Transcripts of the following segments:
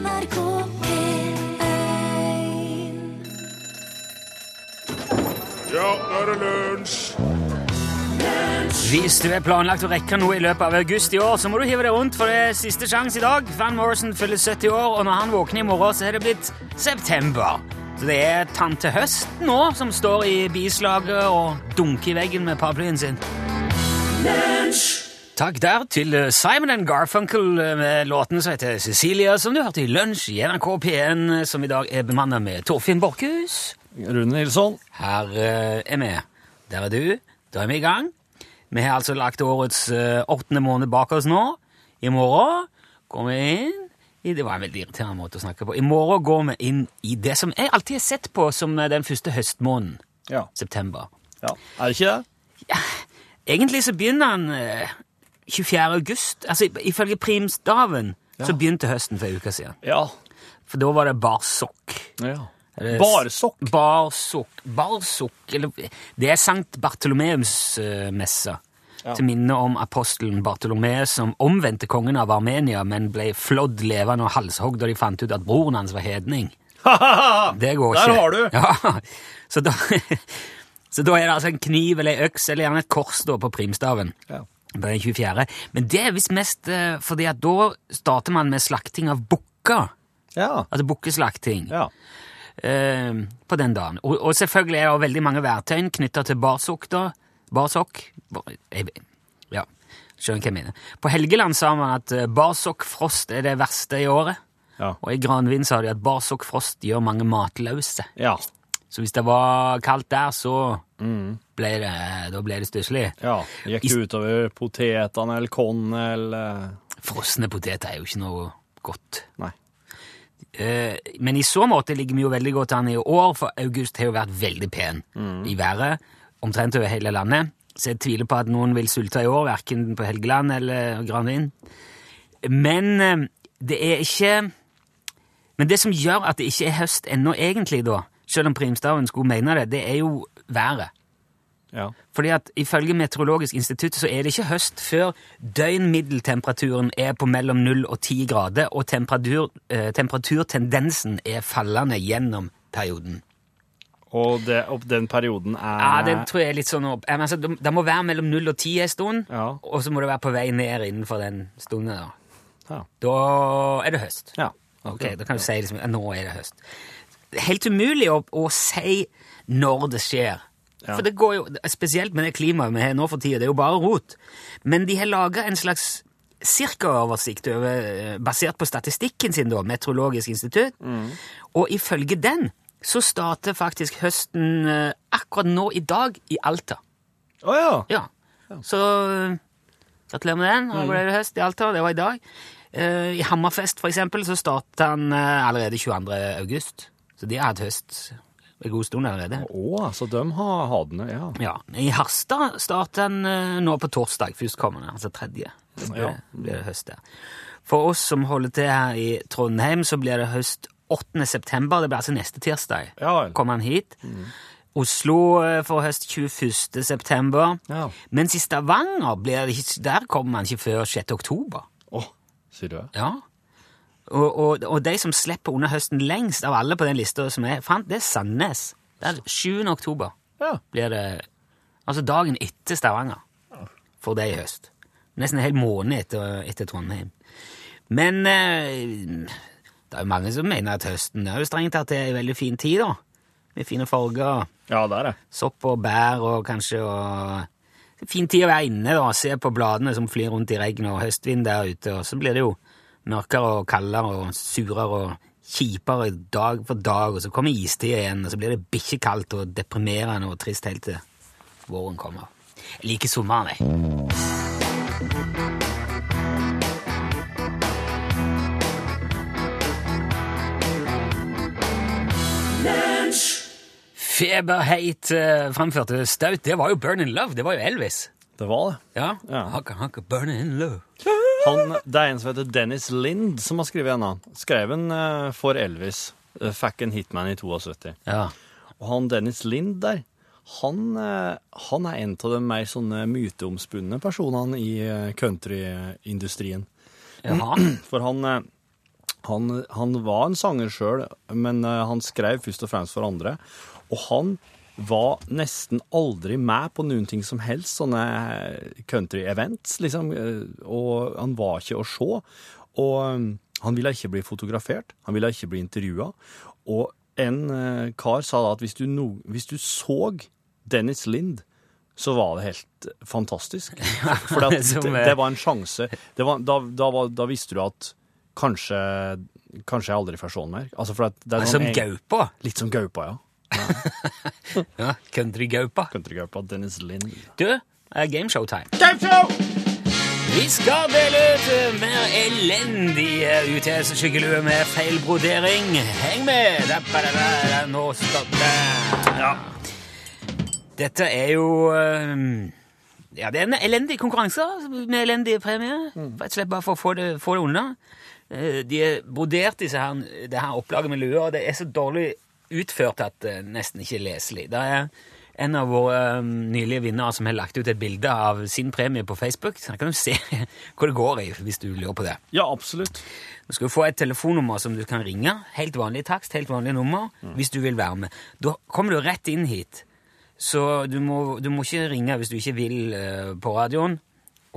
NRK P1 Ja, nå er det lunsj! Hvis du er planlagt å rekke noe i løpet av august i år, så må du hive deg rundt, for det er siste sjanse i dag. Van Morrison fyller 70 år, og når han våkner i morgen, så er det blitt september. Så det er tante Høst nå som står i bislaget og dunker i veggen med paraplyen sin. Takk der til eh, Simon and Garfunkel eh, med låten som heter Cecilia, som du hørte i Lunsj i NRK P1, eh, som i dag er bemannet med Torfinn Borchhus. Rune Nilsson. Her er vi. Der er du. Da er vi i gang. Vi har altså lagt årets åttende måned bak oss nå. I morgen går vi inn i Det var en veldig irriterende måte å snakke på. I morgen går vi inn i det som jeg alltid har sett på som den første høstmåneden. Ja. September. ja. Er det ikke det? Egentlig så begynner han 24. august. Altså ifølge primstaven så begynte høsten for en uke siden. Ja. For da var det barsokk. ja. Barsokk? Barsokk Barsokk eller, Det er Sankt Bartolomeus-messa. Ja. Til minne om apostelen Bartolomeus som omvendte kongen av Armenia, men ble flådd levende og halshogd da de fant ut at broren hans var hedning. Det går ikke. Der har du! Ja, så da, så da er det altså en kniv eller ei øks eller gjerne et kors da på primstaven. Ja. Den 24. Men det er visst mest eh, fordi at da starter man med slakting av bukker. Ja. Altså bukkeslakting ja. eh, på den dagen. Og, og selvfølgelig er det veldig mange værtegn knytta til barsokk. da. Barsokk Ja, skjønner hva jeg mener. På Helgeland sa man at eh, barsokkfrost er det verste i året. Ja. Og i Granvin sa de at barsokkfrost gjør mange matløse. Ja. Så hvis det var kaldt der, så ble det, da ble det stusslig. ja. Gikk det utover potetene eller kornet eller Frosne poteter er jo ikke noe godt. Nei. Eh, men i så måte ligger vi jo veldig godt an i år, for august har jo vært veldig pen i været, omtrent over hele landet. Så jeg tviler på at noen vil sulte i år, verken på Helgeland eller Granvin. Men eh, det er ikke Men det som gjør at det ikke er høst ennå, egentlig, da, selv om primstaven skulle mene det, det er jo været. Ja. Fordi at ifølge Meteorologisk institutt så er det ikke høst før døgnmiddeltemperaturen er på mellom 0 og 10 grader, og temperatur, eh, temperaturtendensen er fallende gjennom perioden. Og det, og den perioden er Ja, den tror jeg er litt sånn opp. men Altså, det må være mellom 0 og 10 en stund, Ja. og så må det være på vei ned innenfor den stunden. Da, Ja. da er det høst. ja. Ok, da kan du si liksom, ja, nå er det høst. Helt umulig å, å si når det skjer. Ja. For det går jo, spesielt med det klimaet vi har nå for tida, det er jo bare rot. Men de har laga en slags cirkaoversikt over, eh, basert på statistikken sin, da, Meteorologisk institutt. Og ifølge den så starter faktisk høsten eh, akkurat nå i dag i Alta. Å ja. Ja. Så eh, gratulerer med den. Nå ble det høst i Alta. Det var i dag. I Hammerfest, for eksempel, så starter eh, allerede 22. august. Så de har hatt høst en god stund allerede. Å, så de har hadene, ja. Ja. I Harstad starter han eh, nå på torsdag førstkommende, altså tredje. Så blir, Ja. det- blir det høst der. For oss som holder til her i Trondheim, så blir det høst 8. september. Det blir altså neste tirsdag. Ja. Kommer han hit. Oslo eh, får høst 21. september. Ja. Mens i Stavanger blir det ikke, der kommer man ikke før 6. oktober. Å, sier du det? Ja. Og, og, og de som slipper under høsten lengst av alle på den lista som jeg fant, det er Sandnes. Det er 7. oktober Ja. blir det Altså dagen etter Stavanger for det i høst. Nesten en hel måned etter, etter Trondheim. Men eh, det er jo mange som mener at høsten er jo strengt tatt en veldig fin tid, da. Med fine farger, Ja, det er det. sopp og bær og kanskje og Fin tid å være inne da, se på bladene som flyr rundt i regn og høstvind der ute, og så blir det jo mørkere og kaldere og surere og kjipere dag for dag, og så kommer istida igjen, og så blir det bikkjekaldt og deprimerende og trist helt til våren kommer. Jeg liker sommeren, jeg. Feberheit uh, framførte staut. Det var jo Burn in Love. Det var jo Elvis. Det var det. Ja. Ja. Haka, haka, burn in love. Han, det er en som heter Dennis Lind som har skrevet en annen. Skrev en uh, for Elvis. Uh, Fikk en hitman i 72. Ja. Og han Dennis Lind der, han, uh, han er en av de mer sånne myteomspunne personene i eh, countryindustrien. For han, eh, Han, han var en sanger sjøl, men eh, han skrev først og fremst for andre. Og han var nesten aldri med på noen ting som helst, sånne country events, liksom. eh, Og han var ikke å se. Og eh, han ville ikke bli fotografert, han ville ikke bli intervjua. Og en eh, kar sa da at hvis du, no, hvis du så Dennis Lind, så var det helt fantastisk. For det, det, eh, var en sjanse. Det var, da, da, var, da visste du at kanskje, kanskje jeg aldri får se han mer. Altså det er Som sånn- gaupa. Litt som gaupa, ja. Ja, Country-gaupa. Countrygaupa Dennis Lind. Du, det er gameshow-time. Vi skal dele ut eh, mer elendig eh, UTS-skyggelue med feil brodering. Heng med! Da, ba, da, da, da, Nå stopper. Ja. Dette er jo eh, Ja, det er en elendig konkurranse med elendige premier. Rett og slett bare for å få det, få det unna. Eh, De er brodert, disse her, det her opplaget med luer. det er så dårlig utført at det nesten ikke er leselig. Det er en av våre um, nylige vinnere som har lagt ut et bilde av sin premie på Facebook. Så kan du se hva det går i, hvis du lurer på det. Ja, absolutt. Du skal få et telefonnummer som du kan ringe. Helt vanlig takst, helt vanlig nummer, hvis du vil være med. Da kommer du rett inn hit. Så du må, du må ikke ringe hvis du ikke vil uh, på radioen.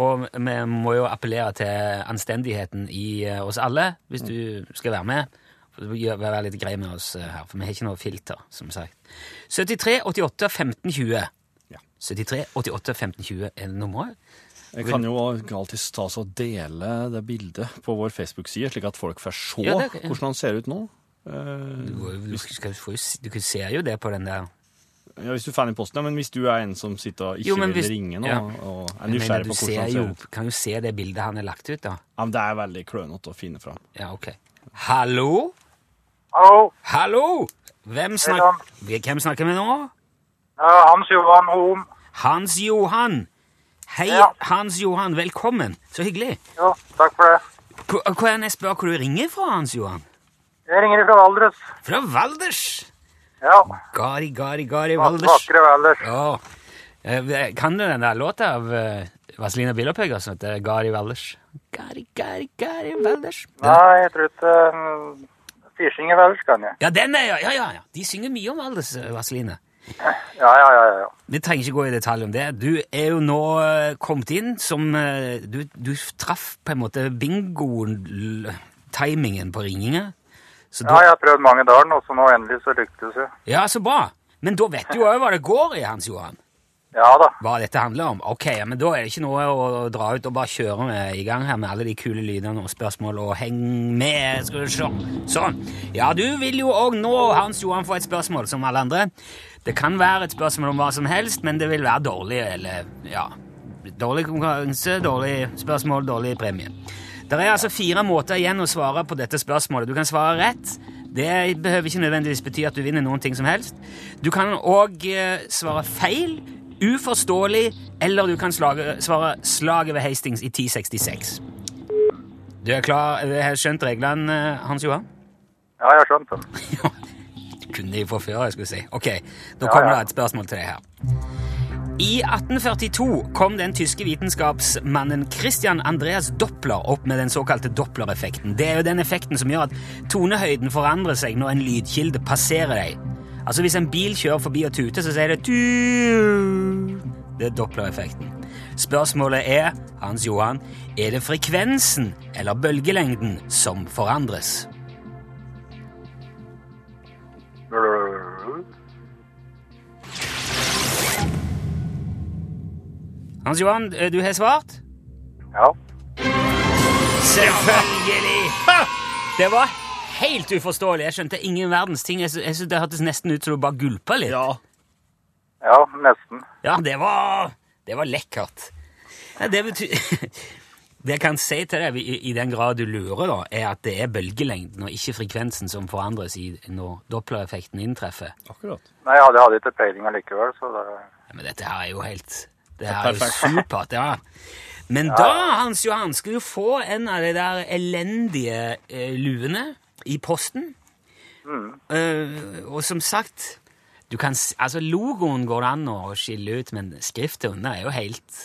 Og vi må jo appellere til anstendigheten i uh, oss alle hvis du skal være med. Være litt grei med oss eh, her, for vi har ikke noe filter, som sagt. 73 88 15 20. Ja. 73 88 15 20 er nummeret. Jeg kan jo alltids ta oss og dele det bildet på vår Facebook-side, slik at folk får se Ja, det- hvordan han ser ut nå. Eh, Du, du, skal, du, du ser jo det på den der ja, hvis du får den i posten, ja, men hvis du er en som sitter og ikke Jo, vil hvis- ringe nå, ja. og er nysgjerrig på hvordan han ser ut kan jo se det bildet han har lagt ut, da. ja, men Det er veldig klønete å finne fram. Ja, ok. Hallo? Hallo, Hallo? Hvem, snak Hvem snakker vi nå? Hans Johan Hom. Hans Johan. Hei, Ja. Hans Johan. Velkommen. Så hyggelig. Jo, takk for det. Hva, kan det jeg spørre hvor du ringer fra, Hans Johan? Jeg ringer fra Valdres. Fra Valdres. Ja, Gari, gari, gari, va- Valdres. vakre Valdres. Ja. Eh, Kan du den der låta av uh, Vazelina Bilopphøgger som heter Gari Valdres? Gari, gari, gari, Valdres. Nei, jeg tror ikke uh, synger i Valdres kan jeg. Ja, den er, ja, ja, ja. De synger mye om Valdres, Vaseline. Ja, ja, ja, ja. Vi trenger ikke gå i detalj om det. Du er jo nå eh, kommet inn som eh, Du, du traff på en måte bingo-timingen på ringinga. Så Ja, jeg har prøvd mange dager nå, så nå endelig så lyktes det. ja, så bra. Men da vet du òg hva det går i, Hans Johan. Ja da. Hva dette handler om. Ok, ja, men da er det ikke noe å dra ut og bare kjøre med i gang her med alle de kule lydene og spørsmål og heng med. Skal du se. Sånn. Ja, du vil jo òg nå, Hans Johan, få et spørsmål som alle andre. Det kan være et spørsmål om hva som helst, men det vil være dårlig, eller ja Dårlig konkurranse, dårlig spørsmål, dårlig premie. Det er altså fire måter igjen å svare på dette spørsmålet. Du kan svare rett. Det behøver ikke nødvendigvis bety at du vinner noen ting som helst. Du kan òg eh, svare feil, uforståelig, eller du kan slage, svare 'Slaget ved Hastings i 1066'. Du er klar? Jeg har skjønt reglene, Hans Johan? Ja, jeg har skjønt det. Kunne de få før, jeg skulle si. Ok, da Ja, kommer ja. det et spørsmål til deg her. I 1842 kom den tyske vitenskapsmannen Christian Andreas Doppler opp med den såkalte Doppler-effekten. Det er jo den effekten som gjør at tonehøyden forandrer seg når en lydkilde passerer deg. Altså Hvis en bil kjører forbi og tuter, så sier det tu. Det er Doppler-effekten. Spørsmålet er, Hans Johan, er det frekvensen eller bølgelengden som forandres? Hans Johan, eh, du har svart? Ja. Selvfølgelig! Det var helt uforståelig. Jeg skjønte ingen verdens ting. Jeg sy- jeg synes Det hørtes nesten ut som du bare gulpa litt. Ja. Ja, nesten. Ja, det var, det var lekkert. Ja, det betyr Det jeg kan si til deg, i, i den grad du lurer, da, er at det er bølgelengden og ikke frekvensen som forandres i, når Doppler-effekten inntreffer. Akkurat. Nei, jeg hadde, jeg hadde ikke peiling allikevel, så det... Ja, men dette her er jo helt Det her er jo supert, ja. Men da, Hans Johan, skal du få en av de der elendige eh, luene i posten. Eh, og som sagt du kan, altså Logoen går det an å skille ut, men skriftet under er jo helt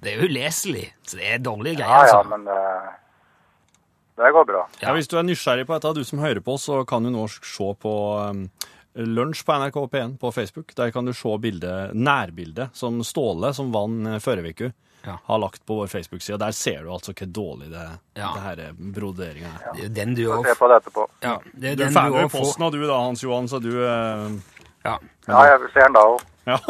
Det er uleselig. Så det er dårlige greier. Ja, ja, altså. men det, Det går bra. Ja. Hvis du er nysgjerrig på dette, du som hører på, så kan du nå se på um, Lunsj på NRK P1 på Facebook. Der kan du se bildet, nærbildet som Ståle, som vant eh, forrige uke, Ja. har lagt på vår Facebook-side. Der ser du altså hvor dårlig det, Ja. det her broderinga er. Det er jo den du òg ja, det er Du får. posten av du da, Hans Johan, så du eh, Ja. Ja, jeg ser den da òg. Ja,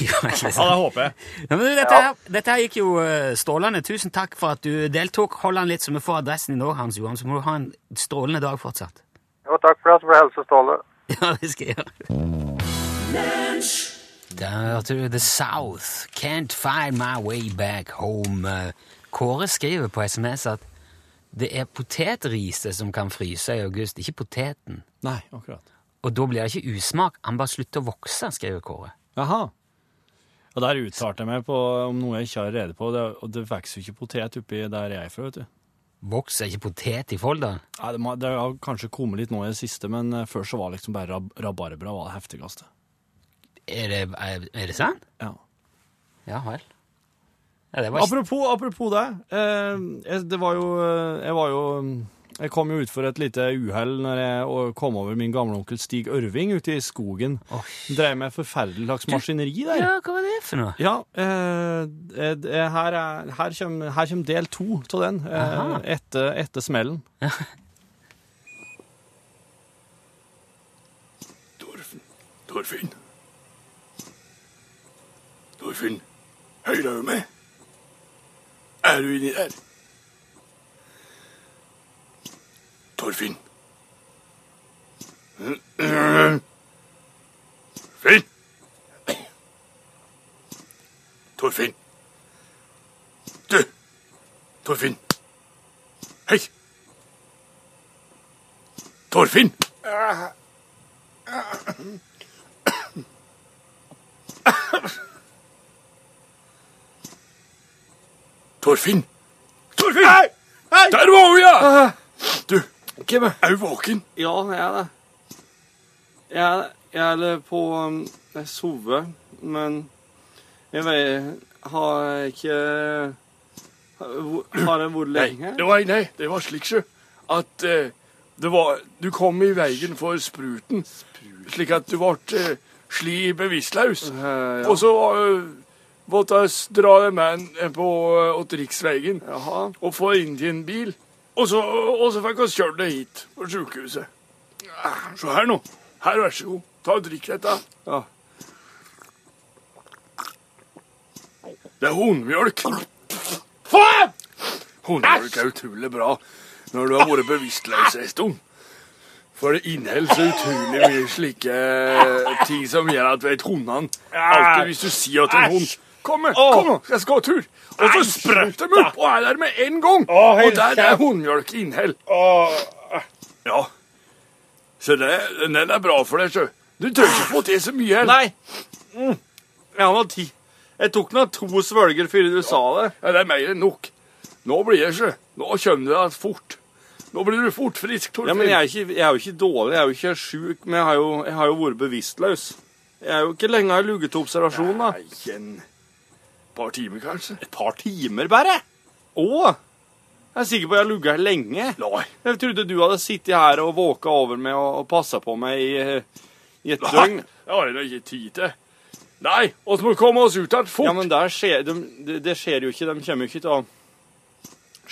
Ja, ja det håper jeg. Ja, men dette, her, dette her gikk jo eh, strålende. Tusen takk for at du deltok. Hold den litt, så vi får adressen din òg, Hans Johan. Så må du ha en strålende dag fortsatt. Jo, takk for det. Så får du hilse Ståle. Ja, det skal jeg gjøre. The South. Can't find my way back home. Eh, Kåre skriver på SMS at det er potetriset som kan fryse i august, ikke poteten. Nei, akkurat. Og da blir det ikke usmak, han bare slutter å vokse, skriver Kåre. Jaha. Og der uttalte jeg meg på om noe jeg ikke har rede på, det, og det vokser jo ikke potet oppi der jeg er fra, vet du. Vokser ikke potet i Folldal? Ja, det, må, det har kanskje kommet litt nå i det siste, men eh, før så var liksom bare rab rabarbra var det heftigste. Er det, er, er det sant? Ja. Ja vel. Ja, det var ikke... Apropos, apropos det. Eh, jeg, det var jo eh, Jeg var jo Jeg kom jo ut for et lite uhell når jeg kom over min gamle onkel Stig Ørving ute i skogen. Oi. Drev med forferdelig slags maskineri der. Ja, hva var det for noe? Ja, eh, eh, her, er, her, kommer, her kommer del to av den, eh, etter, etter smellen. Torfinn. Torfinn. Torfinn. Hører du meg? Er du inni der? Torfinn. Finn. Torfinn. Du. Torfinn. Hei. Torfinn. Torfinn! Torfinn! Hei! Hei! Der var hun, ja! Du, Hvem er er du våken? Ja, jeg er det. Jeg, jeg er på um, Jeg sover, men jeg vet Har ikke Har jeg vært Nei, lenge? det var, nei, det var slik sjø, at uh, det var, du kom i veien for spruten, slik at du ble uh, sli bevisstløs. Uh, ja. Og så uh, måtte jeg dra en på uh, åt riksveien Jaha. og få inn til en bil. Og så, og så fikk vi kjørt det hit på sykehuset. Se her nå. Her, vær så god. Ta og drikk dette. Ja. Det er hundmjølk. Faen! Hundmjølk er utrolig bra når du har vært bevisstløs en stund. For det inneholder så utrolig mye slike ting som gjør at vet hundene alltid Hvis du sier at en hund Kom, med, kom nå, jeg skal ha tur. Og så sprøyter de opp og er der med en gang. Og der er hundmjølk innhell. Ja. Så det, den er bra for deg, sjø. Du trenger ikke få til så mye. heller. Nei. Mm. Jeg har ti. Jeg tok nå to svølger før du sa det. Ja, det er mer enn nok. Nå blir det ikke. Nå kommer det deg fort. Nå blir du fort frisk, Torfinn. Ja, men jeg er, ikke, jeg er jo ikke dårlig, jeg er jo ikke sjuk, men jeg har jo, jeg har jo vært bevisstløs. Jeg er jo ikke lenge i har til observasjon, da. Nei, par timer, kanskje. Et par timer bare? Å! Jeg er sikker på at jeg har ligget her lenge. Nei. Jeg trodde du hadde sittet her og våka over meg og, og passa på meg i, i et Nei, døgn. det har jeg da ikke tid til. Nei, vi må komme oss ut igjen fort. Ja, men skjer, de, det, det skjer jo ikke. De kommer jo ikke til å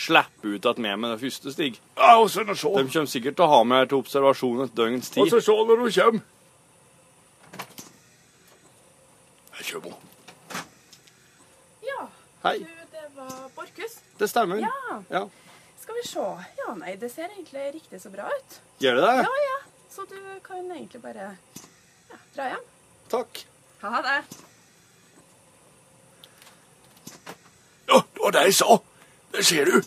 slippe ut igjen med med det første stig. Ja, og så. De kommer sikkert til å ha meg her til observasjon et døgns Og tid. så se når hun kommer. Her kommer Hei, du, det var Borchhus. det stemmer. Ja, Ja. skal vi se. Ja, nei, det ser egentlig riktig så bra ut. Gjør det det? Ja, ja. Så du kan egentlig bare ja, dra hjem. Takk. Ha det. Ja, det var det jeg sa. Det ser du.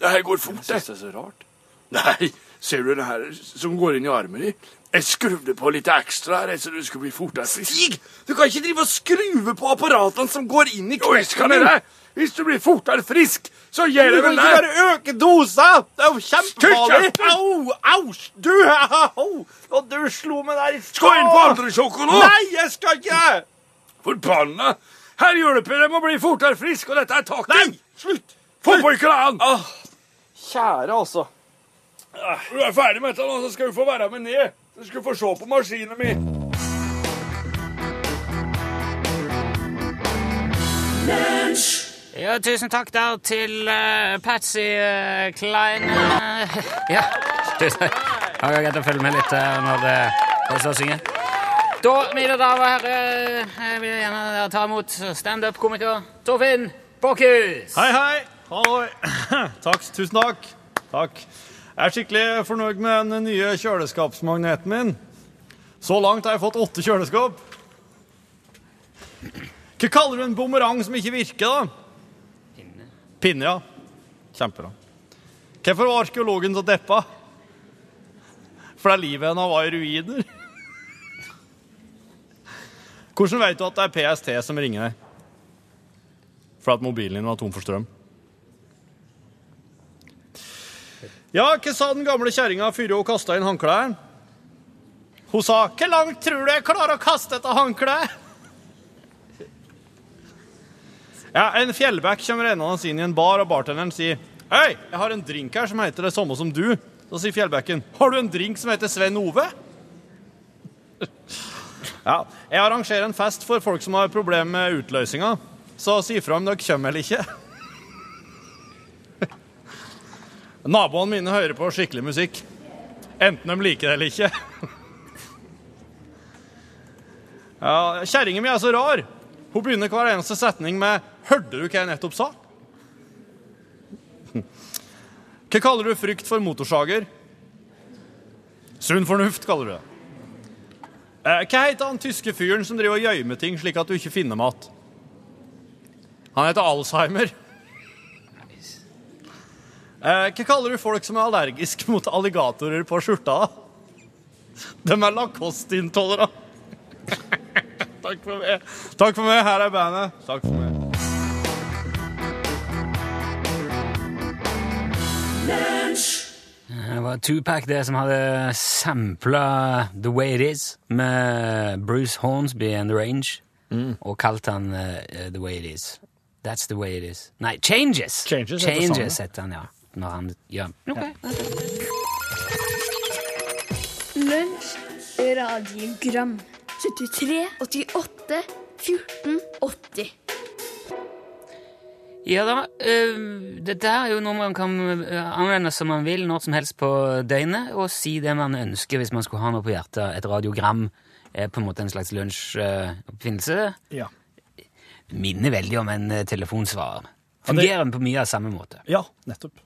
Det her går fort, det. Syns det er så rart. Nei, ser du den her som går inn i armen din? Jeg skruvde på litt ekstra her, så du skulle bli fortere frisk. Stig! Du kan ikke drive og skruve på apparatene som går inn i Jo, jeg skal gjøre det. Hvis du blir fortere frisk, så gjør Du jeg kan vel ikke bare øke dosa! Det er jo kjempefarlig! Au! Au! Du! Au! Og du slo meg der i stad! Skal inn på andre sjoko nå. Nei, jeg skal ikke! Forbanna! Her hjelper det med å bli fortere frisk, og dette er taket. Nei! Slutt! Få på ikke an! Kjære, altså. Når du er ferdig med dette, nå, så skal du få være med ned. Så skal du få se på maskinen min. Ja, tusen takk der til uh, Patsy uh, Klein. Uh, ja, tusen takk. Har var greit å følge med litt når det uh, synger. Da, mine damer og herrer, jeg vil gjerne ta imot standup-komiker Torfinn Borchhus. Hei, hei! Halloi! Takk, tusen takk. Takk. Jeg er skikkelig fornøyd med den nye kjøleskapsmagneten min. Så langt har jeg fått åtte kjøleskap. Hva kaller du en bumerang som ikke virker, da? Pinne. Ja. Kjempebra. Hvorfor var arkeologen så deppa? Fordi livet hennes var i ruiner. Hvordan vet du at det er PST som ringer deg? Fordi at mobilen din var tom for strøm? Ja, hva sa den gamle kjerringa før hun kasta inn håndkleet? Hun sa 'Hvor langt tror du jeg klarer å kaste dette håndkleet?' Ja, En fjellback kommer rennende inn i en bar, og bartenderen sier 'Hei, jeg har en drink her som heter det samme som du.' Så sier fjellbacken 'Har du en drink som heter Sven Ove?' Ja, Jeg arrangerer en fest for folk som har problemer med utløsninga. Så si fra om dere kommer eller ikke. Naboene mine hører på skikkelig musikk. Enten de liker det eller ikke. Ja, Kjerringa mi er så rar. Hun begynner hver eneste setning med 'Hørte du hva jeg nettopp sa?' Hva kaller du frykt for motorsager? Sunn fornuft, kaller du det. Eh, Hva heter han tyske fyren som driver og gjemmer ting slik at du ikke finner mat? Han heter Alzheimer. Eh, Hva kaller du folk som er allergiske mot alligatorer på skjorta? De er lacoste-intolerante. Takk for meg. Takk for meg. Her er bandet. Takk for meg. Det var Tupac det som hadde sampla The Way It Is med Bruce Hornsby and The Range, og kalt han uh, The Way It Is. That's the way it is. Nei, Changes! Changes Changes heter han, ja. Når han ja. Ok. Lunsj, radiogram 73, 88, 14, 80 Ja da, eh, dette her er jo noe man kan eh, anvende som man vil når som helst på døgnet, og si det man ønsker hvis man skulle ha noe på hjertet. Et radiogram er på en måte en slags lunsjoppfinnelse. Ja. Minner veldig om en eh, telefonsvarer. Fungerer på mye av samme måte. ja, nettopp.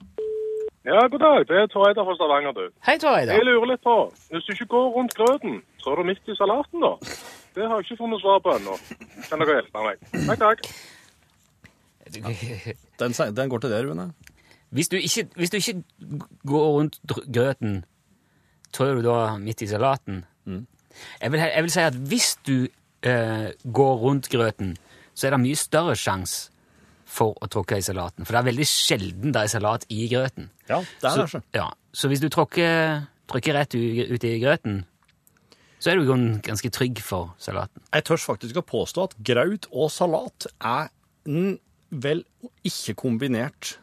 Ja, god dag. Det er Tor Eidar fra Stavanger, du. Hei, Torreida. Jeg lurer litt på, hvis du ikke går rundt grøten, så er du midt i salaten, da? Det har jeg ikke funnet svar på ennå. Kan dere hjelpe meg? Takk, takk. Den, den går til deg, Rune. Hvis du ikke, hvis du ikke går rundt grøten, tror du da midt i salaten? Jeg, vil, jeg vil si at hvis du eh, går rundt grøten, så er det mye større sjanse for å tråkke i salaten. For det er veldig sjelden det er salat i grøten. Ja, det er det. Så, ja, så hvis du tråkker, trykker rett ut i grøten, så er du ganske trygg for salaten. Jeg tør faktisk å påstå at graut og salat er vel ikke kombinert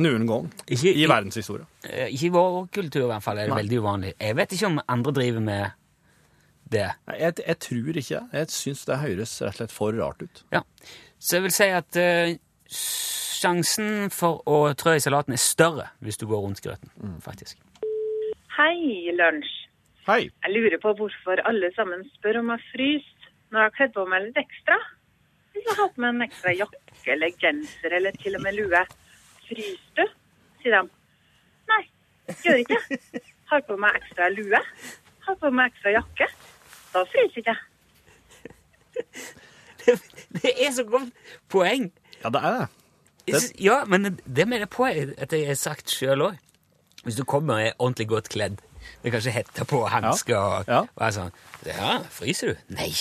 noen gang Ikke- i verdenshistoria. Eh, Ikke i vår kultur i hvert fall er det Nei. veldig uvanlig. Jeg vet ikke om andre driver med det. Nei, Jeg, jeg tror ikke det. Jeg syns det høres rett og slett for rart ut. Ja. Så jeg vil si at eh, sjansen for å trø i salaten er større hvis du går rundt grøten, faktisk. Hei, lunsj. Hei. Jeg lurer på hvorfor alle sammen spør om jeg fryser når jeg har kledd på meg litt ekstra. Hvis jeg har på meg en ekstra jakke eller genser eller til og med lue. Fryser du? sier de. Nei, gjør ikke. Har på meg ekstra lue. Har på meg ekstra jakke. Da fryser ikke jeg. Det er så godt poeng! Ja, det er det. det. Ja, men det mener jeg på at jeg har sagt sjøl òg. Hvis du kommer og er ordentlig godt kledd, med kanskje hette på, hansker og, Ja. og er sånn Ja, fryser du? Nei!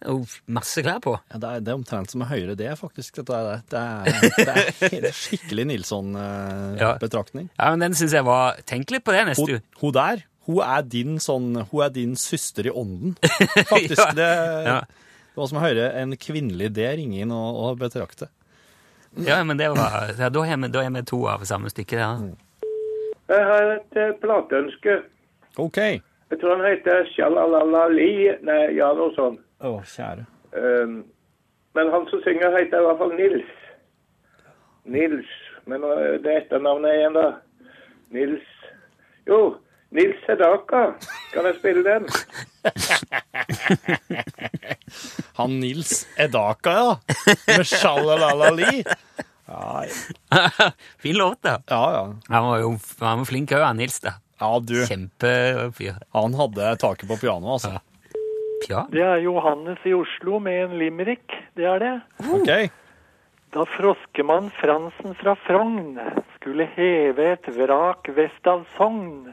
Det er jo masse klær på. Ja, det, er, det er omtrent som å høre det, faktisk. Det er, det er, det er skikkelig Nilsson-betraktning. Ja, men den syns jeg var Tenk litt på det neste uke. hun der, hun er din sånn Hun er din søster i ånden, faktisk. Ja. Det, det var som å høre en kvinnelig det ringe inn og, og betrakte. Ja, men det var ja, Da er vi da er vi to av samme stykke Ja. Jeg har et eh, plateønske. OK. Jeg tror han heter Shalalali. Nei, ja, noe sånt. Å, kjære. Um, men han som synger, heter i hvert fall Nils. Nils. Men uh, det etternavnet igjen, da? Nils Jo, Nils Sedaka. Kan jeg spille den? Han Nils Edaka, ja. Med Shalalali. Ja, fin låt, da. Ja, ja. Han var jo han var flink òg, Nils. da. Ja, du. Kjempefyr. Han hadde taket på pianoet, altså. Ja. Det er Johannes i Oslo med en limerick. Det er det. OK. Da froskemann Fransen fra Frogn skulle heve et vrak vest av Sogn,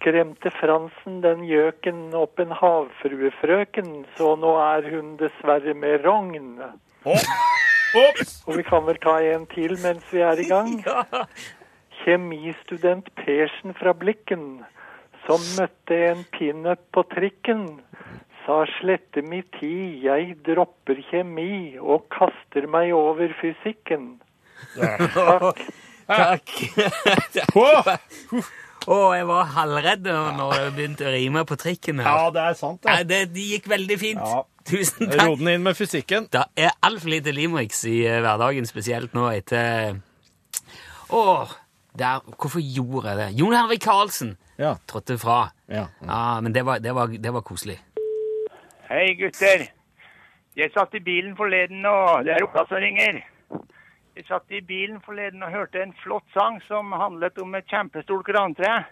skremte Fransen den gjøken opp en havfruefrøken, så nå er hun dessverre med rogn. Og vi kan vel ta en til mens vi er i gang. Kjemistudent Persen fra Blikken, som møtte en pinup på trikken, sa slette mi tid, jeg dropper kjemi og kaster meg over fysikken. Takk. Takk. Å, jeg var halvredd når jeg begynte å rime på trikken. her. Ja, det er sant, Nei, det. Det gikk veldig fint. Ja. Tusen takk. Roden inn med fysikken. Det er altfor lite limericks i eh, hverdagen, spesielt nå etter Å, der Hvorfor gjorde jeg det? Jon Hervik Karlsen Ja. trådte fra. Ja. men det var, det var, det var koselig. Hei, gutter. Jeg satt i bilen forleden, og det er Ola som ringer. Jeg satt i bilen forleden og hørte en flott sang som handlet om et kjempestort grantre.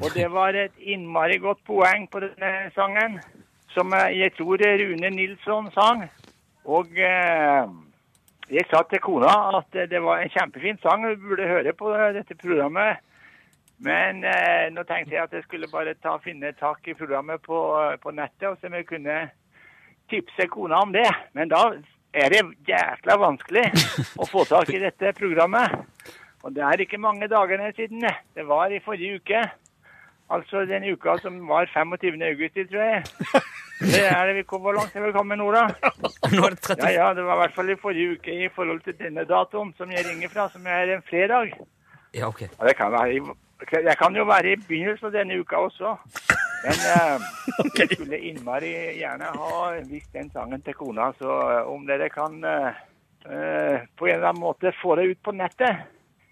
Og det var et innmari godt poeng på denne sangen, som eh, jeg tror Rune Nilsson sang. Og eh, jeg sa til kona at det var en kjempefin sang, hun burde høre på dette programmet. Men eh, nå tenkte jeg at jeg skulle bare ta, finne tak i programmet på, på nettet, og så om jeg kunne tipse kona om det. Men da er det jækla vanskelig å få tak i dette programmet. Og det er ikke mange dagene siden. det. Var i forrige uke. Altså den uka som var 25. august, tror jeg. Det er det vi kom, Hvor langt er vi kommet nå, da? Nå det 30... Ja, ja, det var i hvert fall i forrige uke i forhold til denne datoen som jeg ringer fra, som er en fredag. Ja, ok. Og det kan være i, jeg kan jo være i begynnelsen av denne uka også. Men eh, jeg skulle innmari gjerne ha visst den sangen til kona, så eh, om dere kan eh, eh, på en eller annen måte få det ut på nettet,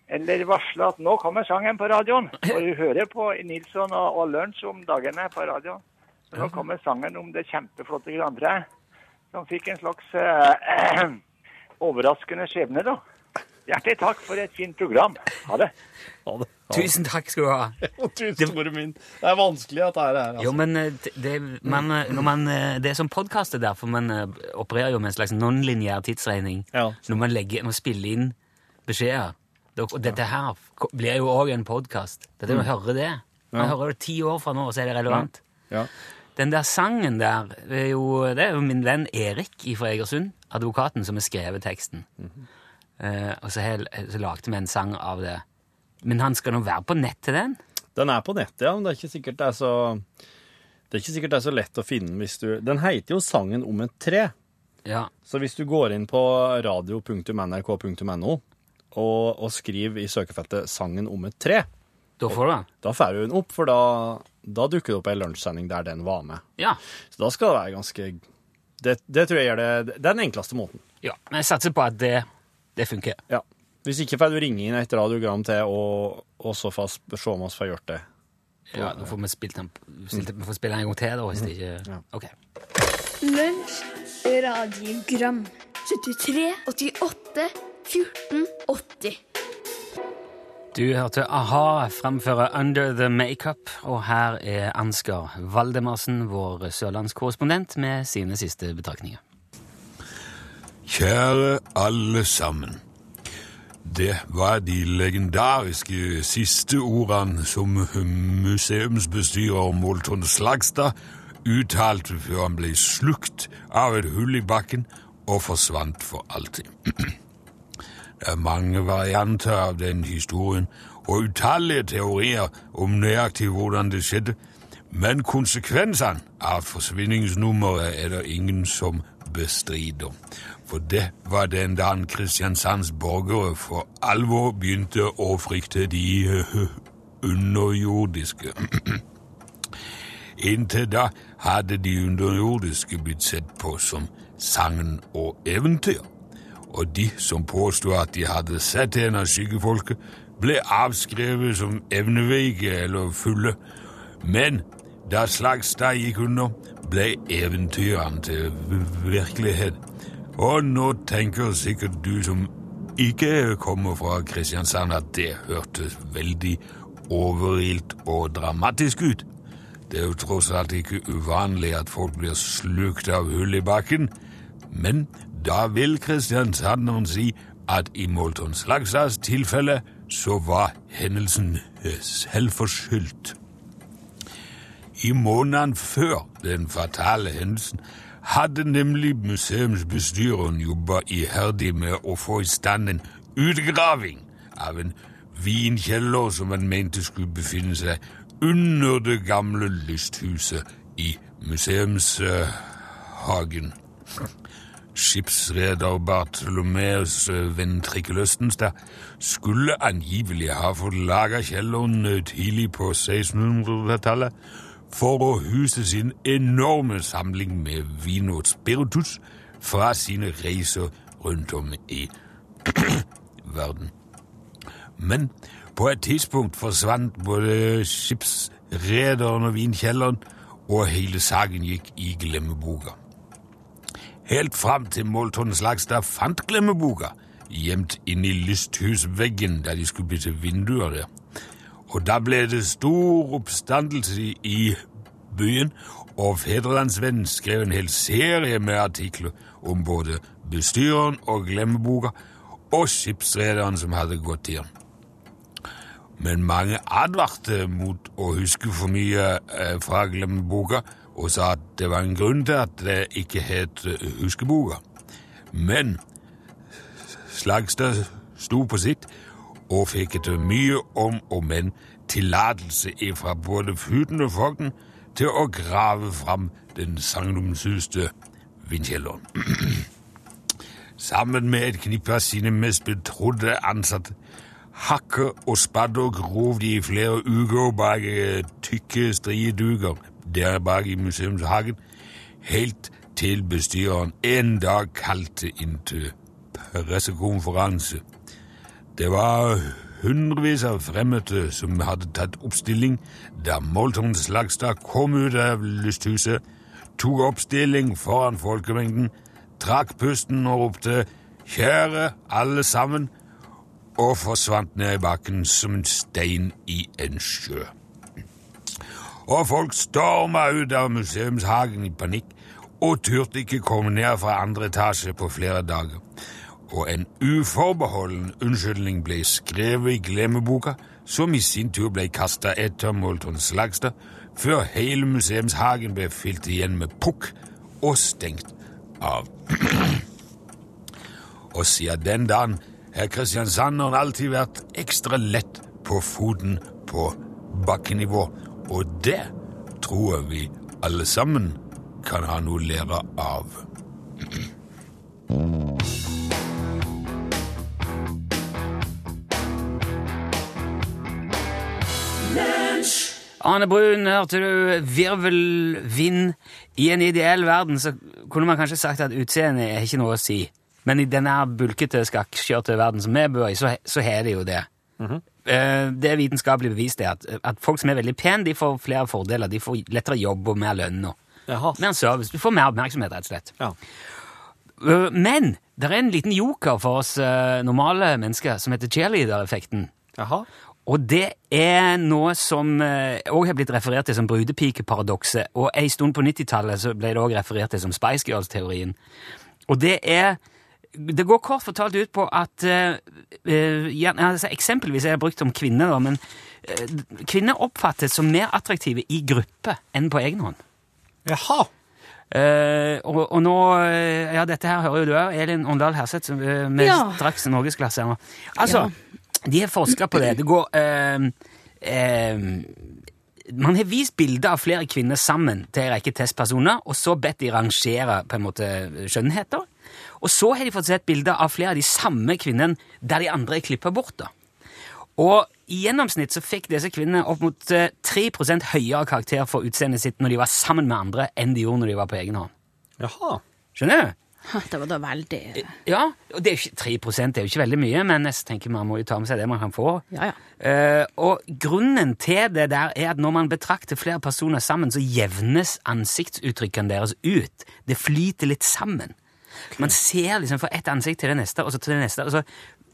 eller varsle at nå kommer sangen på radioen. Og du hører på Nilsson og, og Lunsj om dagene på radioen. Så nå kommer sangen om det kjempeflotte Grandre, som fikk en slags eh, overraskende skjebne, da. Hjertelig takk for et fint program. Ha det. Tusen takk skal du ha. Tusen store min. Det er vanskelig at det er her. Jo, Altså. men eh, det, man, eh, når man, eh, det er som podkast, derfor man opererer jo med en slags non-lineær tidsregning. Når man legger, man spiller inn beskjeder. Og dette her blir jo òg en podkast. Dette er jo å Mm. høre det. Man Ja. hører det ti år fra nå, og så er det relevant. Ja. Den der sangen der det er jo, det er jo min venn Erik fra Egersund, advokaten, som har skrevet teksten. Mhm. Eh, og så, hel, så lagde vi en sang av det. Men han skal nå være på nett til den? Den er på nettet, ja, men det er ikke sikkert det er så Det er ikke sikkert det er så lett å finne hvis du Den heter jo Sangen om et tre. Ja. Så hvis du går inn på radio.nrk.no og, og skriver i søkefeltet 'Sangen om et tre', Da får du den? Da får du den opp, for da, da dukker det opp ei lunsjsending der den var med. Ja. Så da skal det være ganske Det, det tror jeg gjør det Det er den enkleste måten. Ja, men jeg satser på at det, det funker. Ja. Hvis ikke får du ringe inn et radiogram til, og, og så får vi se om vi får gjort det. Ja, da får vi spilt den, spilt, vi får spille den en gang til, da, hvis det ikke Ok. Lunsj, radiogram 73, 88, 14, 80 Du hørte a-ha framføre Under the Makeup, og her er Ansgar Valdemarsen, vår sørlandskorrespondent, med sine siste betraktninger. Kjære alle sammen. Det var de legendariske siste ordene som museumsbestyrer Molton Slagstad uttalte før han ble slukt av et hull i bakken og forsvant for alltid. Det er mange varianter av den historien og utallige teorier om nøyaktig hvordan det skjedde, men konsekvensene av forsvinningsnummeret er det ingen som bestrider. For det var den dagen Kristiansands borgere for alvor begynte å frykte de underjordiske. Inntil da hadde de underjordiske blitt sett på som sagn og eventyr. Og de som påstod at de hadde sett en av skyggefolket, ble avskrevet som evneveike eller fulle. Men da Slagstad gikk under, ble eventyrene til virkelighet. Og nå tenker sikkert du som ikke kommer fra Kristiansand, at det hørtes veldig overilt og dramatisk ut. Det er jo tross alt ikke uvanlig at folk blir slukt av hull i bakken, men da vil kristiansanderen si at i Molton Slagsas tilfelle så var hendelsen selvforskyldt. I måneden før den fatale hendelsen hadde nemlig museumsbestyreren jobba iherdig med å få i stand en utgraving av en vinkjeller som han mente skulle befinne seg under det gamle lysthuset i museumshagen. Skipsreder Bartolomeus Ventrikkel Østenstad skulle angivelig ha fått laga kjelleren tidlig på 1600-tallet for å huse sin enorme samling med vin og spiritus fra sine reiser rundt om i verden. Men på et tidspunkt forsvant både skipsrederen og vinkjelleren, og hele saken gikk i glemmeboka. Helt fram til Molton Slagstad fant glemmeboka, gjemt inni lysthusveggen der de skulle bytte vinduer der. Og da ble det stor oppstandelse i byen, og Fedrelandsvennen skrev en hel serie med artikler om både bestyreren og glemmeboka, og skipsrederen som hadde gått til. Men mange advarte mot å huske for mye eh, fra glemmeboka, og sa at det var en grunn til at det ikke het eh, Huskeboka. Men Slagstad sto på sitt og fikk etter mye om og men tillatelse fra både Futen og til å grave fram den sagnomsuste vindkjelleren. Sammen med et knippe av sine mest betrodde ansatte hakke og spadde og grov de i flere uker bak tykke strieduker der bak i museumshagen, helt til bestyreren en dag kalte inn til pressekonferanse. Det var hundrevis av fremmede som hadde tatt oppstilling da Molton Slagstad kom ut av lysthuset, tok oppstilling foran folkemengden, trakk pusten og ropte 'Kjære alle sammen', og forsvant ned i bakken som en stein i en sjø. Og folk storma ut av museumshagen i panikk og turte ikke komme ned fra andre etasje på flere dager. Og en uforbeholden unnskyldning ble skrevet i glemmeboka, som i sin tur ble kasta etter Molton Slagstad, før hele museumshagen ble fylt igjen med pukk og stengt av. og siden den dagen har kristiansanderen alltid vært ekstra lett på foten på bakkenivå, og det tror vi alle sammen kan ha noe å lære av. Arne Brun, hørte du virvelvind. I en ideell verden så kunne man kanskje sagt at utseendet er ikke noe å si. Men i denne bulkete, skakkskjørte verden som vi bor i, så, så har det jo det. Eh, Det er vitenskapelig bevist det at, at folk som er veldig pene, de får flere fordeler. De får lettere jobb og mer lønn og mer service. Du får mer oppmerksomhet, rett og slett. Ja. Men det er en liten joker for oss eh, normale mennesker som heter cheerleader-effekten. Og det er noe som òg har blitt referert til som brudepikeparadokset. Og en stund på 90-tallet så ble det òg referert til som Spice Girls-teorien. Og det er Det går kort fortalt ut på at eh, eh, altså Eksempelvis er det brukt om kvinner, da, men eh, kvinner oppfattes som mer attraktive i gruppe enn på egen hånd. Jaha. Eh, og, og nå eh, Ja, dette her hører jo du òg, Elin Åndal Herseth, som, eh, med Ja. straks norgesklasse her nå. Altså, de har forska på det. Det går eh, eh, Man har vist bilder av flere kvinner sammen til en rekke testpersoner, og så bedt de rangere på en måte skjønnheter. Og så har de fått sett bilder av flere av de samme kvinnene der de andre er klippa bort. da. Og i gjennomsnitt så fikk disse kvinnene opp mot eh, 3% høyere karakter for utseendet sitt når de var sammen med andre, enn de gjorde når de var på egen hånd. Jaha. Skjønner du? Det var da veldig Ja, og det er ikke, 3 er jo ikke veldig mye, men jeg tenker man må jo ta med seg det man kan få. Ja, ja. Eh, og grunnen til det der er at når man betrakter flere personer sammen, så jevnes ansiktsuttrykkene deres ut. Det flyter litt sammen. Man ser liksom fra ett ansikt til det neste, og så til det neste, og så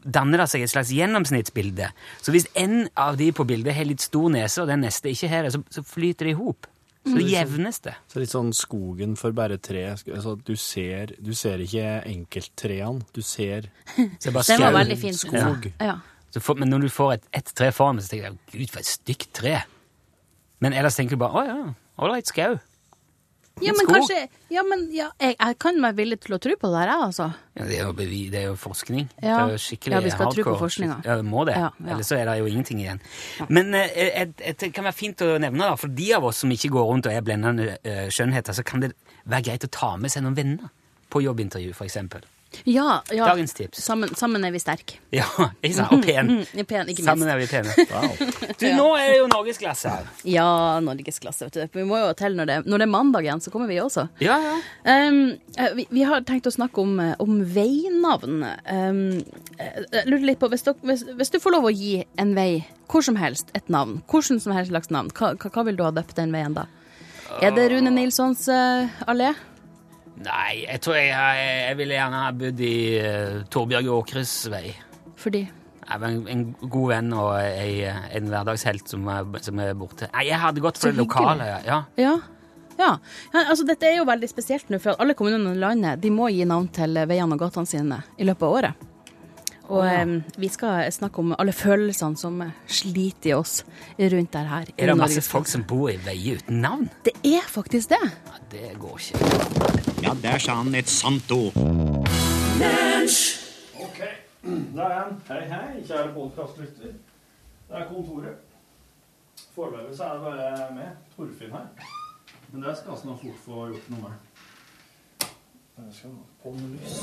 danner det seg et slags gjennomsnittsbilde. Så hvis en av de på bildet har litt stor nese, og den neste ikke har det, så, så flyter det i hop. Så det jevnes det. Så litt sånn skogen for bare tre. Altså, du, ser, du ser ikke enkelttreene, du ser Det bare Den var skau. veldig fint Skog. Ja. Så For, men når du får et, et tre foran deg, så tenker du gud, for et stygt tre. Men ellers tenker du bare å ja, ålreit skau. Ja, men Skog. kanskje Ja, men ja, jeg, jeg kan være villig til å tro på det her, jeg, altså. Ja, det, er jo bevi, det er jo forskning. Ja. Det er jo skikkelig Ja, vi skal tro på hardcore. forskninga. Ja, det må det. Ja. Ellers så er det jo ingenting igjen. Men eh, jeg- det kan være fint å nevne, da, for de av oss som ikke går rundt og er blendende eh, skjønnheter, så kan det være greit å ta med seg noen venner på jobbintervju, eksempel. Ja, ja. Dagens tips. Sammen, sammen er vi sterke. Ja, ikke sant? Og pen. Mm, pen, ikke. Sammen er vi pene. Du, nå er det jo norgesklasse her. Ja, norgesklasse, vet du. Vi må jo til når det, når det er mandag igjen, så kommer vi også. Ja, ja. Um, vi, vi har tenkt å snakke om, eh, om veinavn. Um, jeg lurer litt på, hvis, dere, hvis, hvis du får lov å gi en vei, hvor som helst, et navn, hvordan som helst slags navn, hva, hva, hva vil du ha døpt den veien da? Er det Rune Nilssons uh, allé? Nei, jeg tror jeg, jeg, jeg ville gjerne ha bodd i uh, Torbjørg Åkres vei. Fordi? Jeg var en, en god venn og jeg, en hverdagshelt som som er borte. Nei, jeg hadde gått for det lokale. Ja. Ja. Ja. ja, altså Dette er jo veldig spesielt nå, for alle kommunene i landet de må gi navn til veiene og gatene sine i løpet av året. Og em, vi skal snakke om alle følelsene som sliter i oss rundt der her. Er det masse folk som bor i veier uten navn? Det er faktisk det. Ja, det går ikke. Ja, der sa han et sant ord. Ok, Da er han. Hei, hei, kjære podkastlytter. Det er kontoret. Foreløpig så er det bare med Torfinn her. Men det skal han fort få gjort noe med. Jeg skal på med lys.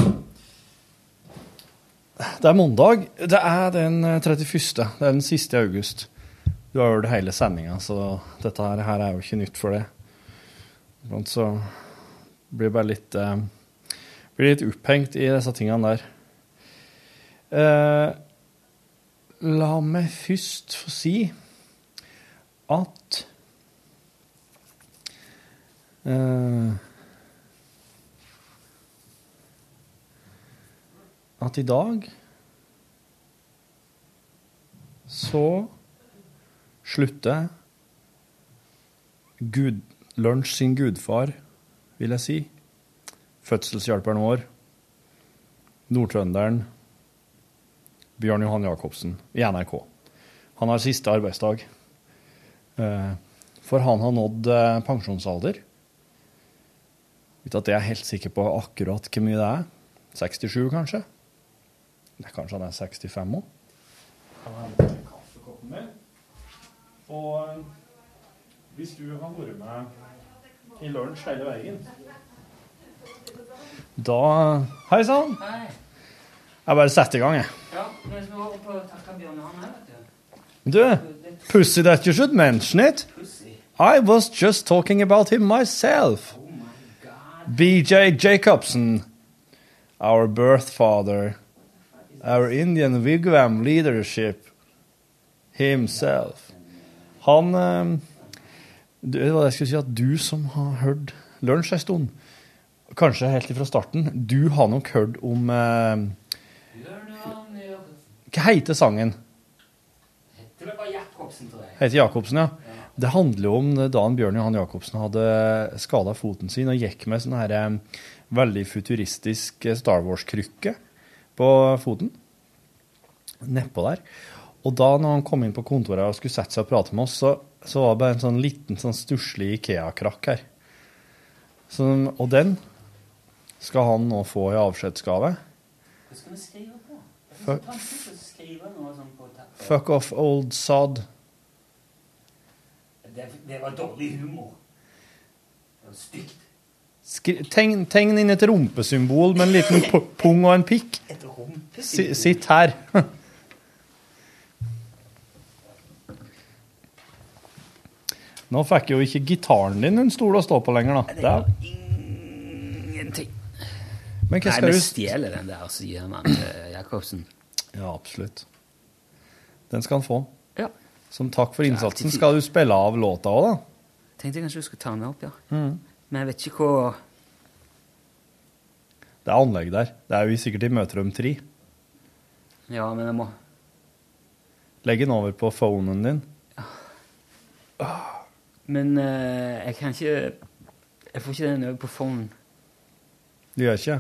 Det er mandag. Det er den 31. Det er den siste i august. Du har hørt hele sendinga, så dette her, her er jo ikke nytt for det. Blant så blir bare litt eh, Blir litt opphengt i disse tingene der. Eh, la meg først få si at eh, At i dag så slutter Gud, Lunsj sin gudfar, vil jeg si. Fødselshjelperen vår. Nordtrønderen. Bjørn Johan Jacobsen i NRK. Han har siste arbeidsdag. Eh, For han har nådd eh, pensjonsalder. Uten at jeg er helt sikker på akkurat hvor mye det er. 67, kanskje? Nei, kanskje han er 65 òg? Og eh, hvis du har vært med i lunsj hele veien Da Hei sann! Hei. Jeg bare setter i gang, jeg. Ja, men vi må opp og takke Bjørn Johan her, vet du. Du, pussy that you should mention it. I was just talking about him myself. BJ Jacobson, our birth father, our Indian wigwam leadership himself. Han du, Det var det jeg skulle si, at du som har hørt lunsj en stund, kanskje helt fra starten, du har nok hørt om eh, Hva heter sangen? Det bare Jacobsen, tror jeg. Heter Jacobsen, ja. Det handler jo om da Bjørn Johan Jacobsen hadde skada foten sin og gikk med sånn her eh, veldig futuristisk eh, Star Wars-krykke på foten. Nedpå der. Og da når han kom inn på kontoret og skulle sette seg og prate med oss, så, så var det bare en sånn liten, sånn stusslig Ikea-krakk her. Så, og den skal han nå få i avskjedsgave. Hva skal vi skrive på? Fuck. skrive noe sånn på tappet. Fuck off, old sod. Det, det var dårlig humor. Det var stygt. Skri, tegn, tegn inn et rumpesymbol med en liten pung og en pikk. Et rumpesymbol? Si, sitt her. Nå fikk jo ikke gitaren din en stol å stå på lenger, da. Det er- Ingenting. Men hva Nei, vi stjeler den der, så gir man til Jacobsen. Ja, absolutt. Den skal han få. Ja. Som takk for innsatsen skal du spille av låta òg, da. Tenkte jeg kanskje du skulle ta den med opp, ja. Mm. Men jeg vet ikke hva Det er anlegg der. Det er jo sikkert i møterom 3. Ja, men jeg må Legg den over på phonen din. Men eh, jeg kan ikke Jeg får ikke den over på phone. Du gjør ikke?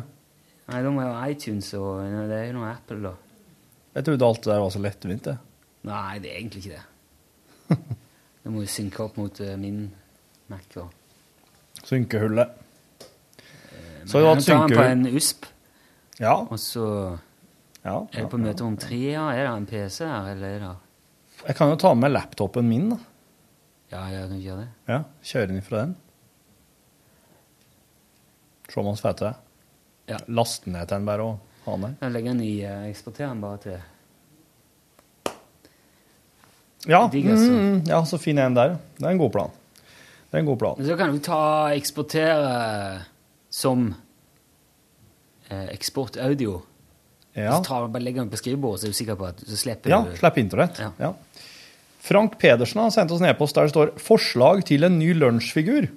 Nei, da må jeg ha iTunes, og nei, det er jo noe Apple, da. Jeg trodde alt det der var så lettvint, det. Nei, det er egentlig ikke det. Det må jo synke opp mot uh, min Mac. Og. Synkehullet. Men Så jeg hatt tar den på en USP, Ja. og så ja, er det på møte om tre, ja. Er det en PC her, eller er det Jeg kan jo ta med laptopen min, da. Ja, jeg kan gjøre det. Ja, Kjøre inn fra den. Se om han det. Ja. Laste ned til den bare og ha den der. Jeg legger den i eksporteren den bare til Ja, altså. mm, mm, ja, så jeg en der. Det er en god plan. Det er en god plan. Men så kan du ta eksportere som eh, eksportaudio. Ja. Så tar, bare legger den på skrivebordet, så er du sikker på at du slipper Ja, slipper slipp internett. Ja. Ja. Frank Pedersen har sendt oss en e-post der det står 'Forslag til en ny lunsjfigur'.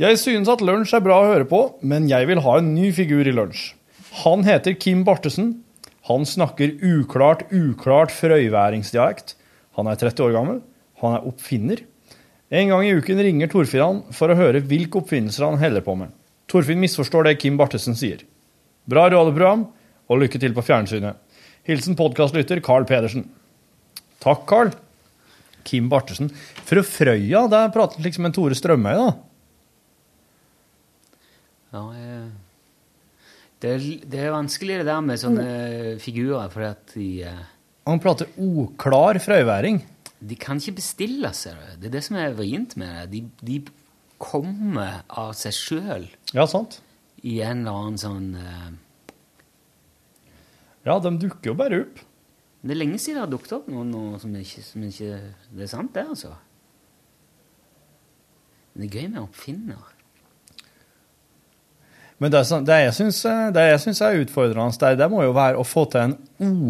Jeg synes at lunsj er bra å høre på, men jeg vil ha en ny figur i lunsj. Han heter Kim Bartesen. Han snakker uklart, uklart frøyværingsdialekt. Han er 30 år gammel. Han er oppfinner. En gang i uken ringer Torfinn han for å høre hvilke oppfinnelser han heller på med. Torfinn misforstår det Kim Bartesen sier. Bra radioprogram, og lykke til på fjernsynet. Hilsen podkastlytter Carl Pedersen. Takk, Carl. Kim Bartersen. Fra Frøya, der prater liksom en Tore Strømøy, da. Ja, det, er, det er vanskelig det der med sånne figurer, fordi at de eh, Han prater oklar frøyværing. De kan ikke bestille seg det. Det er det som er vrient med det. De, de kommer av seg sjøl Ja, sant? i en eller annen sånn uh... Ja, de dukker jo bare opp. Det er lenge siden det har dukket opp noe, noe som ikke, som ikke Det er sant, det, altså. Men det er gøy med oppfinner. Men det, som- det jeg syns det jeg syns er utfordrende der, det må jo være å få til en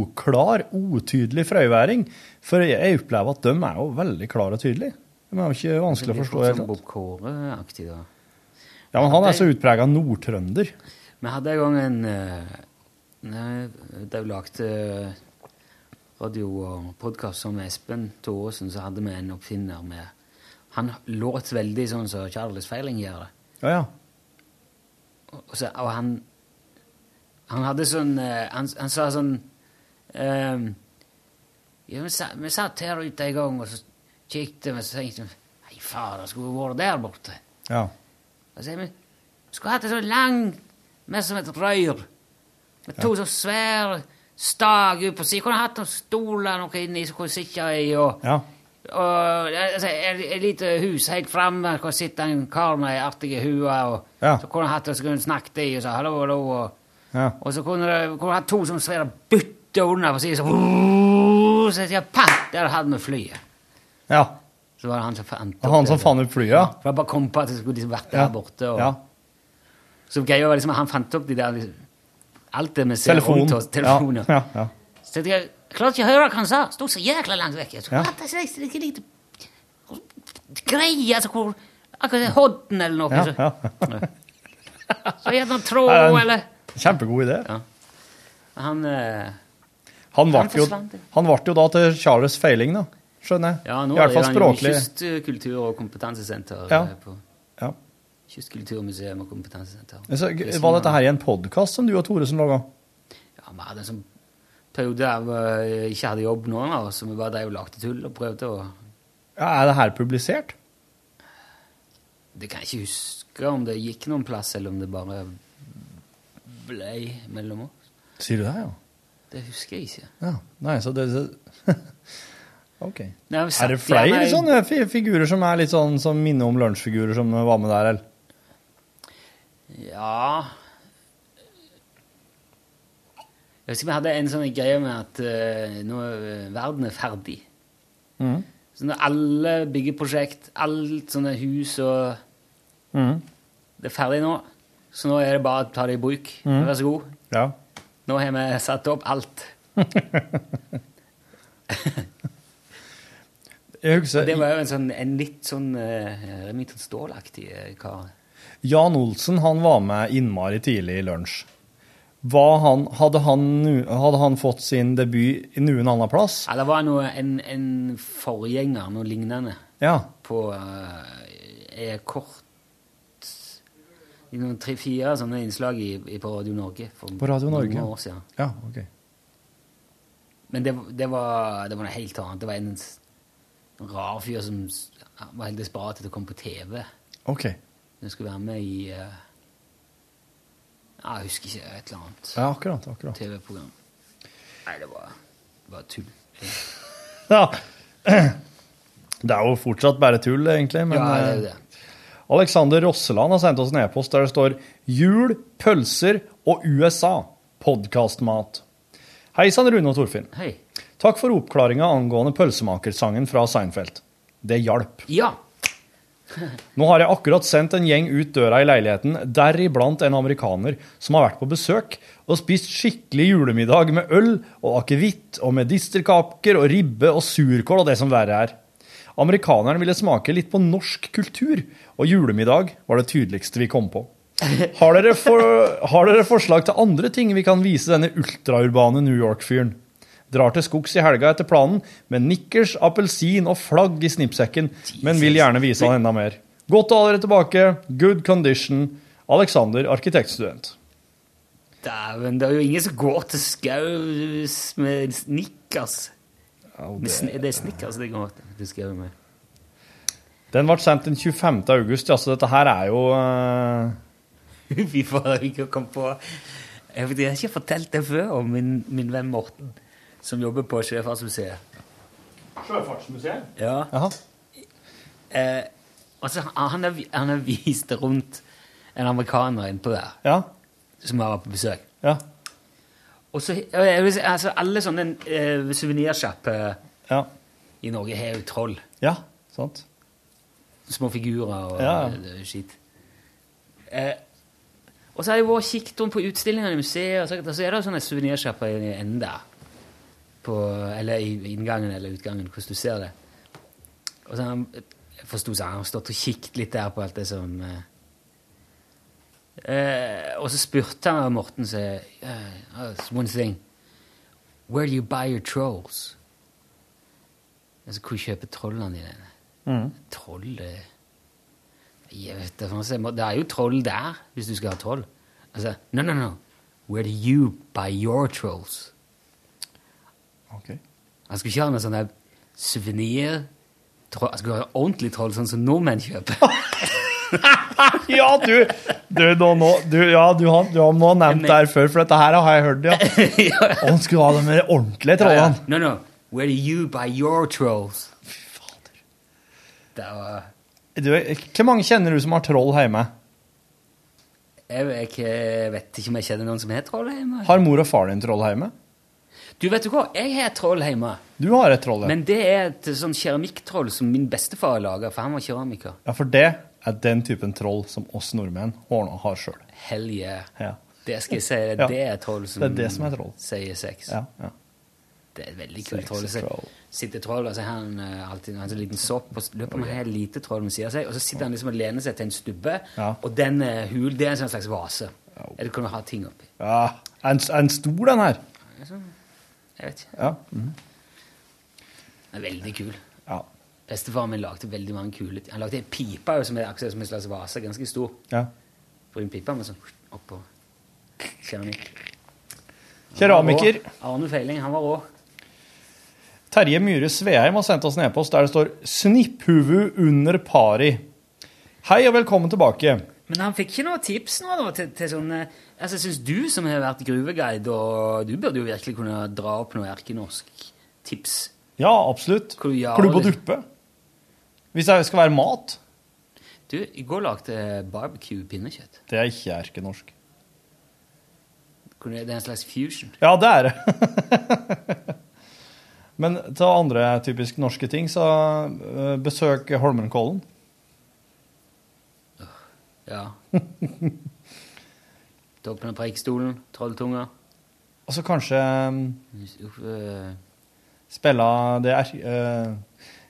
oklar, utydelig frøyværing. For jeg opplever at de er jo veldig klare og tydelige. De er jo ikke vanskelig å forstå. det hele Sånn tatt. Bob Kåre-aktig, da. Ja, men han er så utprega nordtrønder. Vi hadde en gang en Det er Da vi lagde radio og podkast som Espen Thoresen, så hadde vi en oppfinner med Han låt veldig sånn som Charles Feiling gjør det. Ja, ja. Og, så, og han Han hadde sånn eh, Han, han sa sånn um, ja, vi, satt, vi satt her ute en gang og så kikket vi og så tenkte vi Nei, fader, skulle vi vært der borte? Ja. Og så sier vi skulle hatt det så langt, med som et rør. Med to så svære stag ut på siden. Kunne hatt noen stoler noe inni som kunne sitte i. Og, Ja. og altså, et, lite hus helt framme. Kunne sitte en kar med ei artig hue. Og Ja. så kunne hatt og så kunne snakket i og sa hallo, hallo. Og, Ja. og så kunne du hatt to som svære bytter under på siden. Så, så jeg, patt, der hadde vi flyet. ja. Så var det han som fant opp han som fant opp flyet, ja. For jeg bare kom på at det skulle liksom vært der Ja. borte. Og, Ja. Så greia var liksom at han fant opp de der liksom, Alt det vi ser Telefon. rundt oss. Telefoner. Ja, ja, ja. Så jeg, klarte ikke å høre hva han sa. Sto så jækla langt vekk. Jeg så, Ja. Greie altså hvor Akkurat Hodden eller noe. Ja, så, ja. så gjerne tråd, er eller Kjempegod idé. Han eh, Han ble jo, jo da til Charles Feiling, da. Skjønner jeg. Ja, nå I hvert fall er han jo språklig. kystkultur- og kompetansesenter. Ja. eh, På Ja. Kystkulturmuseum og kompetansesenter. Så, var dette her i en podkast som du og Thoresen laga? Ja, vi hadde en sånn periode der vi ikke hadde jobb noen av oss, så vi bare drev og lagde tull og prøvde å Ja, er det her publisert? Det kan jeg ikke huske om det gikk noen plass, eller om det bare ble mellom oss. Sier du det, ja? Det husker jeg ikke. ja. Nei, så det så... OK. Nei, Er det flere gjerne sånne figurer som er litt sånn som minner om lunsjfigurer som var med der, eller? Ja Jeg husker vi hadde en sånn greie med at uh, nå er verden er ferdig. Mm. Så når alle byggeprosjekt, alt sånne hus og mm. Det er ferdig nå. Så nå er det bare å ta det i bruk. Mm. Vær så god. Ja. Nå har vi satt opp alt. Jeg husker Det var jo en, sånn, en litt sånn uh, Remington Ståhl-aktig eh, kar. Jan Olsen han var med innmari tidlig i lunsj. Han, hadde, han, hadde han fått sin debut i noen annen plass? Ja, det var noe, en, en forgjenger, noe lignende, Ja. på uh, kort i noen tre-fire sånne innslag i, i, på Radio Norge for På Radio Norge? noen år siden. Ja, ok. Men det, det, var, det var noe helt annet. Det var en, en rar fyr som var helt desperat etter å komme på TV. Ok. Den skulle være med i uh, Jeg husker ikke. Et eller annet Ja, akkurat, akkurat. TV-program. Nei, det var, bare tull. Ja. Det er jo fortsatt bare tull, egentlig. Men, Ja, det er det. eh, Alexander Rosseland har sendt oss en e-post der det står 'Jul, pølser og USA'. Podkastmat. Hei sann, Rune og Torfinn. Hei. Takk for oppklaringa angående pølsemakersangen fra Seinfeld. Det hjalp. Ja. Nå har jeg akkurat sendt en gjeng ut døra i leiligheten, deriblant en amerikaner som har vært på besøk og spist skikkelig julemiddag med øl og akevitt og medisterkaker og ribbe og surkål og det som verre er. Amerikaneren ville smake litt på norsk kultur, og julemiddag var det tydeligste vi kom på. Har dere, for, har dere forslag til andre ting vi kan vise denne ultraurbane New York-fyren? Drar til skogs i helga etter planen, med nikkers, appelsin og flagg i snippsekken, men vil gjerne vise han enda mer. Godt å ha dere tilbake. Good condition. Alexander, arkitektstudent. Dæven, det er jo ingen som går til skaus med snickers. Sn det er snickers det går til skaus med. Den ble sendt den 25. august, ja, så dette her er jo eh, Vi får ikke komme på Jeg jeg har ikke fortalt det før om min, min venn Morten, som jobber på Sjøfartsmuseet. Sjøfartsmuseet? Ja. Eh, altså, han har, vi- han har vist rundt en amerikaner innpå der, Ja. som har vært på besøk. Ja. Og så, eh, altså, alle sånne eh, suvenirsjapper Ja. i Norge har jo troll. Ja, sant. Små figurer og Ja. eh, skitt. Eh, og så har jeg vært kikket rundt på utstillingene i museet, og så, og så er det sånne suvenirsjapper i enden der. På, eller i inngangen eller utgangen, hvordan du ser det. Og så han, jeg forsto så han har stått og kikket litt der på alt det som eh, eh, Og så spurte han Morten seg uh, One thing. Where do you buy your trolls? Altså, hvor kjøper trollene dine? Mm. Troll det Jeg vet det, det er jo troll der, hvis du skal ha troll. Altså, no, no, no. Where do you buy your trolls? Ok. Han skulle ikke ha noe sånn suvenir Han skulle ha ordentlig troll, sånn som nordmenn kjøper. Ja, du, du, nå, nå, du, ja, du, har, du har nå nevnt det her før, for dette her har jeg hørt, ja. Og han skulle ha det med de ordentlige trollene. No, no. Where do you buy your trolls? Fy fader. Det var Du, hvor mange kjenner du som har troll hjemme? jeg, jeg vet ikke om jeg kjenner noen som har troll hjemme. Har mor og far din troll hjemme? Du, vet du hva? Jeg har et troll hjemme. Du har et troll, ja. Men det er et sånn keramikktroll som min bestefar laga, for han var keramiker. Ja, for det er den typen troll som oss nordmenn ordna har sjøl. Hell yeah. Ja. Det skal jeg si, det, Ja. det er troll som Det er det som er troll. sier sex. Ja, ja. Det er et veldig kult troll. Troll. sitter troll, og så har han uh, alltid en sånn liten sopp, og løper med helt lite troll ved siden av seg, og så sitter han liksom og lener seg til en stubbe, Ja. og den uh, hul, det er en sånn slags vase. Eller kan du ha ting oppi? Ja, er en, en stor, den her. Jeg vet ikke. Ja. Mm. Den er veldig kul. Ja. Bestefaren min lagde veldig mange kule Han lagde en pipe som er akkurat som en slags vase, ganske stor. Ja. Brun pipe med sånn oppå keramikk. Keramiker. Arne Feiling, han var rå. Terje Myhre Sveheim har sendt oss en e-post der det står 'Snipphuvu under pari'. Hei og velkommen tilbake. Men han fikk ikke noe tips nå da, til, til sånne Altså, Jeg Syns du som har vært gruveguide, og du burde jo virkelig kunne dra opp noe erkenorsk tips? Ja, absolutt. Gjør, Klubb og duppe. Hvis det skal være mat. Du, i går lagde barbecue pinnekjøtt. Det er ikke erkenorsk. Det er en slags fusion. Ja, det er det. Men til andre typisk norske ting, så eh, besøk Holmenkollen. Ja. Toppen av Preikestolen, Trolltunga. Og så kanskje um, eh, spille det er uh,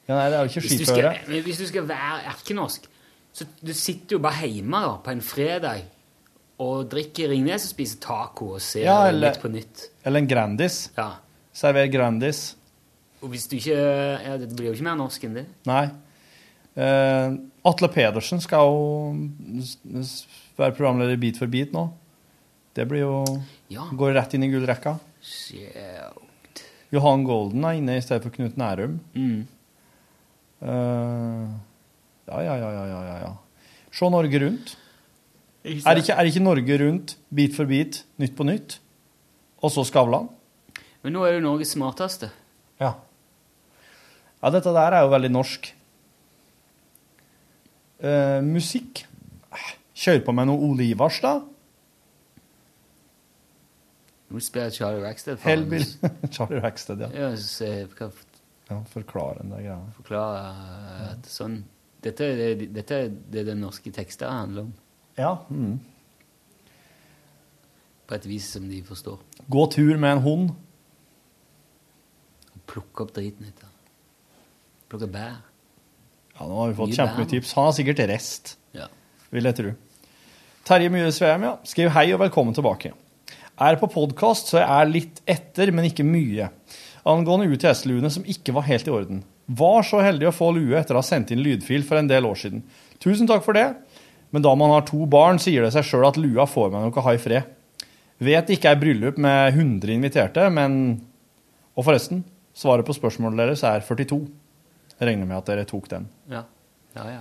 Ja, nei, det er jo ikke Hvis skiføre. skal, hvis du skal være erkenorsk, så du sitter jo bare hjemme da, på en fredag og drikker Ringnes og spiser taco og ser Ja, eller- litt på Nytt. Eller en Grandis. Ja. Server Grandis. Og hvis du ikke ja, Det blir jo ikke mer norsk enn det. Nei. Eh, Atle Pedersen skal jo være programleder bit Beat for beat nå. Det blir jo Ja. Går rett inn i gullrekka. Sjaukt. Johan Golden er inne i stedet for Knut Nærum. Mm. Uh, ja, ja, ja, ja, ja, ja, ja. Se Norge Rundt. Ikke? Er ikke, er ikke Norge Rundt, Bit for bit, Nytt på nytt? Og så Skavlan? Men nå er du Norges smarteste. Ja. Ja, dette der er jo veldig norsk. Eh, musikk. Kjør på med noe Olivars, da. Nå spiller Charlie Rackstead. for. Charlie Rackstead, ja. Ja, så hva, ja Forklare den der greia. forklare at sånn Dette er det, dette er det den norske teksten handler om. Ja. Mm. På et vis som de forstår. Gå tur med en hund. Plukke opp driten etter. Plukke bær. Ja, nå har vi fått Mye kjempemye tips. Han har sikkert rest, Ja. vil jeg tro. Terje Myhre Sveum, ja. Skriv hei og velkommen tilbake. Er på podkast, så jeg er litt etter, men ikke mye. Angående UTS-luene som ikke var helt i orden. Var så heldig å få lue etter å ha sendt inn lydfil for en del år siden. Tusen takk for det. Men da man har to barn, sier det seg sjøl at lua får meg noe ha i fred. Vet ikke er bryllup med 100 inviterte, men Og forresten, svaret på spørsmålet deres er 42. Jeg regner med at dere tok den. Ja. Ja, ja.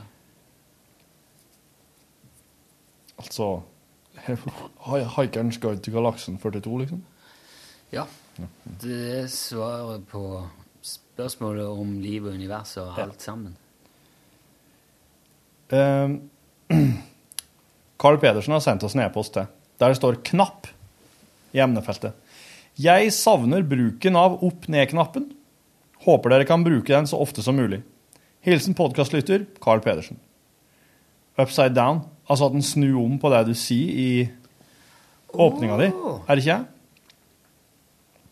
Altså hai- Haikerens guide til galaksen 42, liksom? ja. Det er svaret på spørsmålet om liv og univers og alt sammen. Carl Pedersen har sendt oss en e-post til, der det står 'knapp' i emnefeltet. Jeg savner bruken av opp-ned-knappen. Håper dere kan bruke den så ofte som mulig. Hilsen podkastlytter Carl Pedersen. Upside down, altså at den snur om på det du sier i åpninga di. Er det ikke?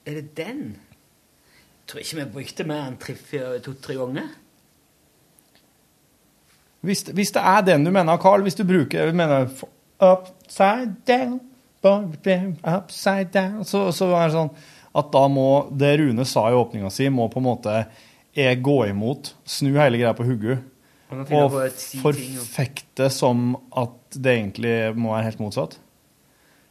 Er det den? Jeg tror ikke vi brukte mer enn tre- to-tre ganger. Hvis, hvis det er den du mener, Carl, hvis du bruker mener, upside down, upside down, så, så er det sånn at da må det Rune sa i åpninga si, må på en måte jeg gå imot, snu hele greia på hodet, og forfekte som at det egentlig må være helt motsatt.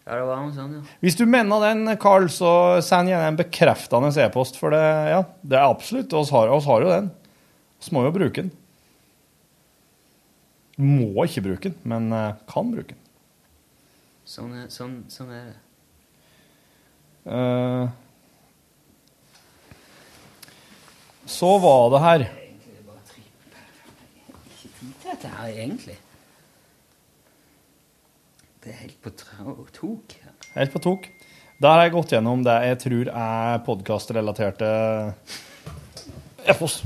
Ja, det var noe sånn, ja. Hvis du mener den, Carl, så send gjerne en bekreftende e-post, for det, ja, det er absolutt. oss har, oss har jo den. Vi må jo bruke den. Må ikke bruke den, men eh, kan bruke den. Sånn sånn, sånn er det. Eh, så var det her Dette her, egentlig. Det er helt på tok. Helt på tok. Der har jeg gått gjennom det jeg tror er podkastrelaterte e-post.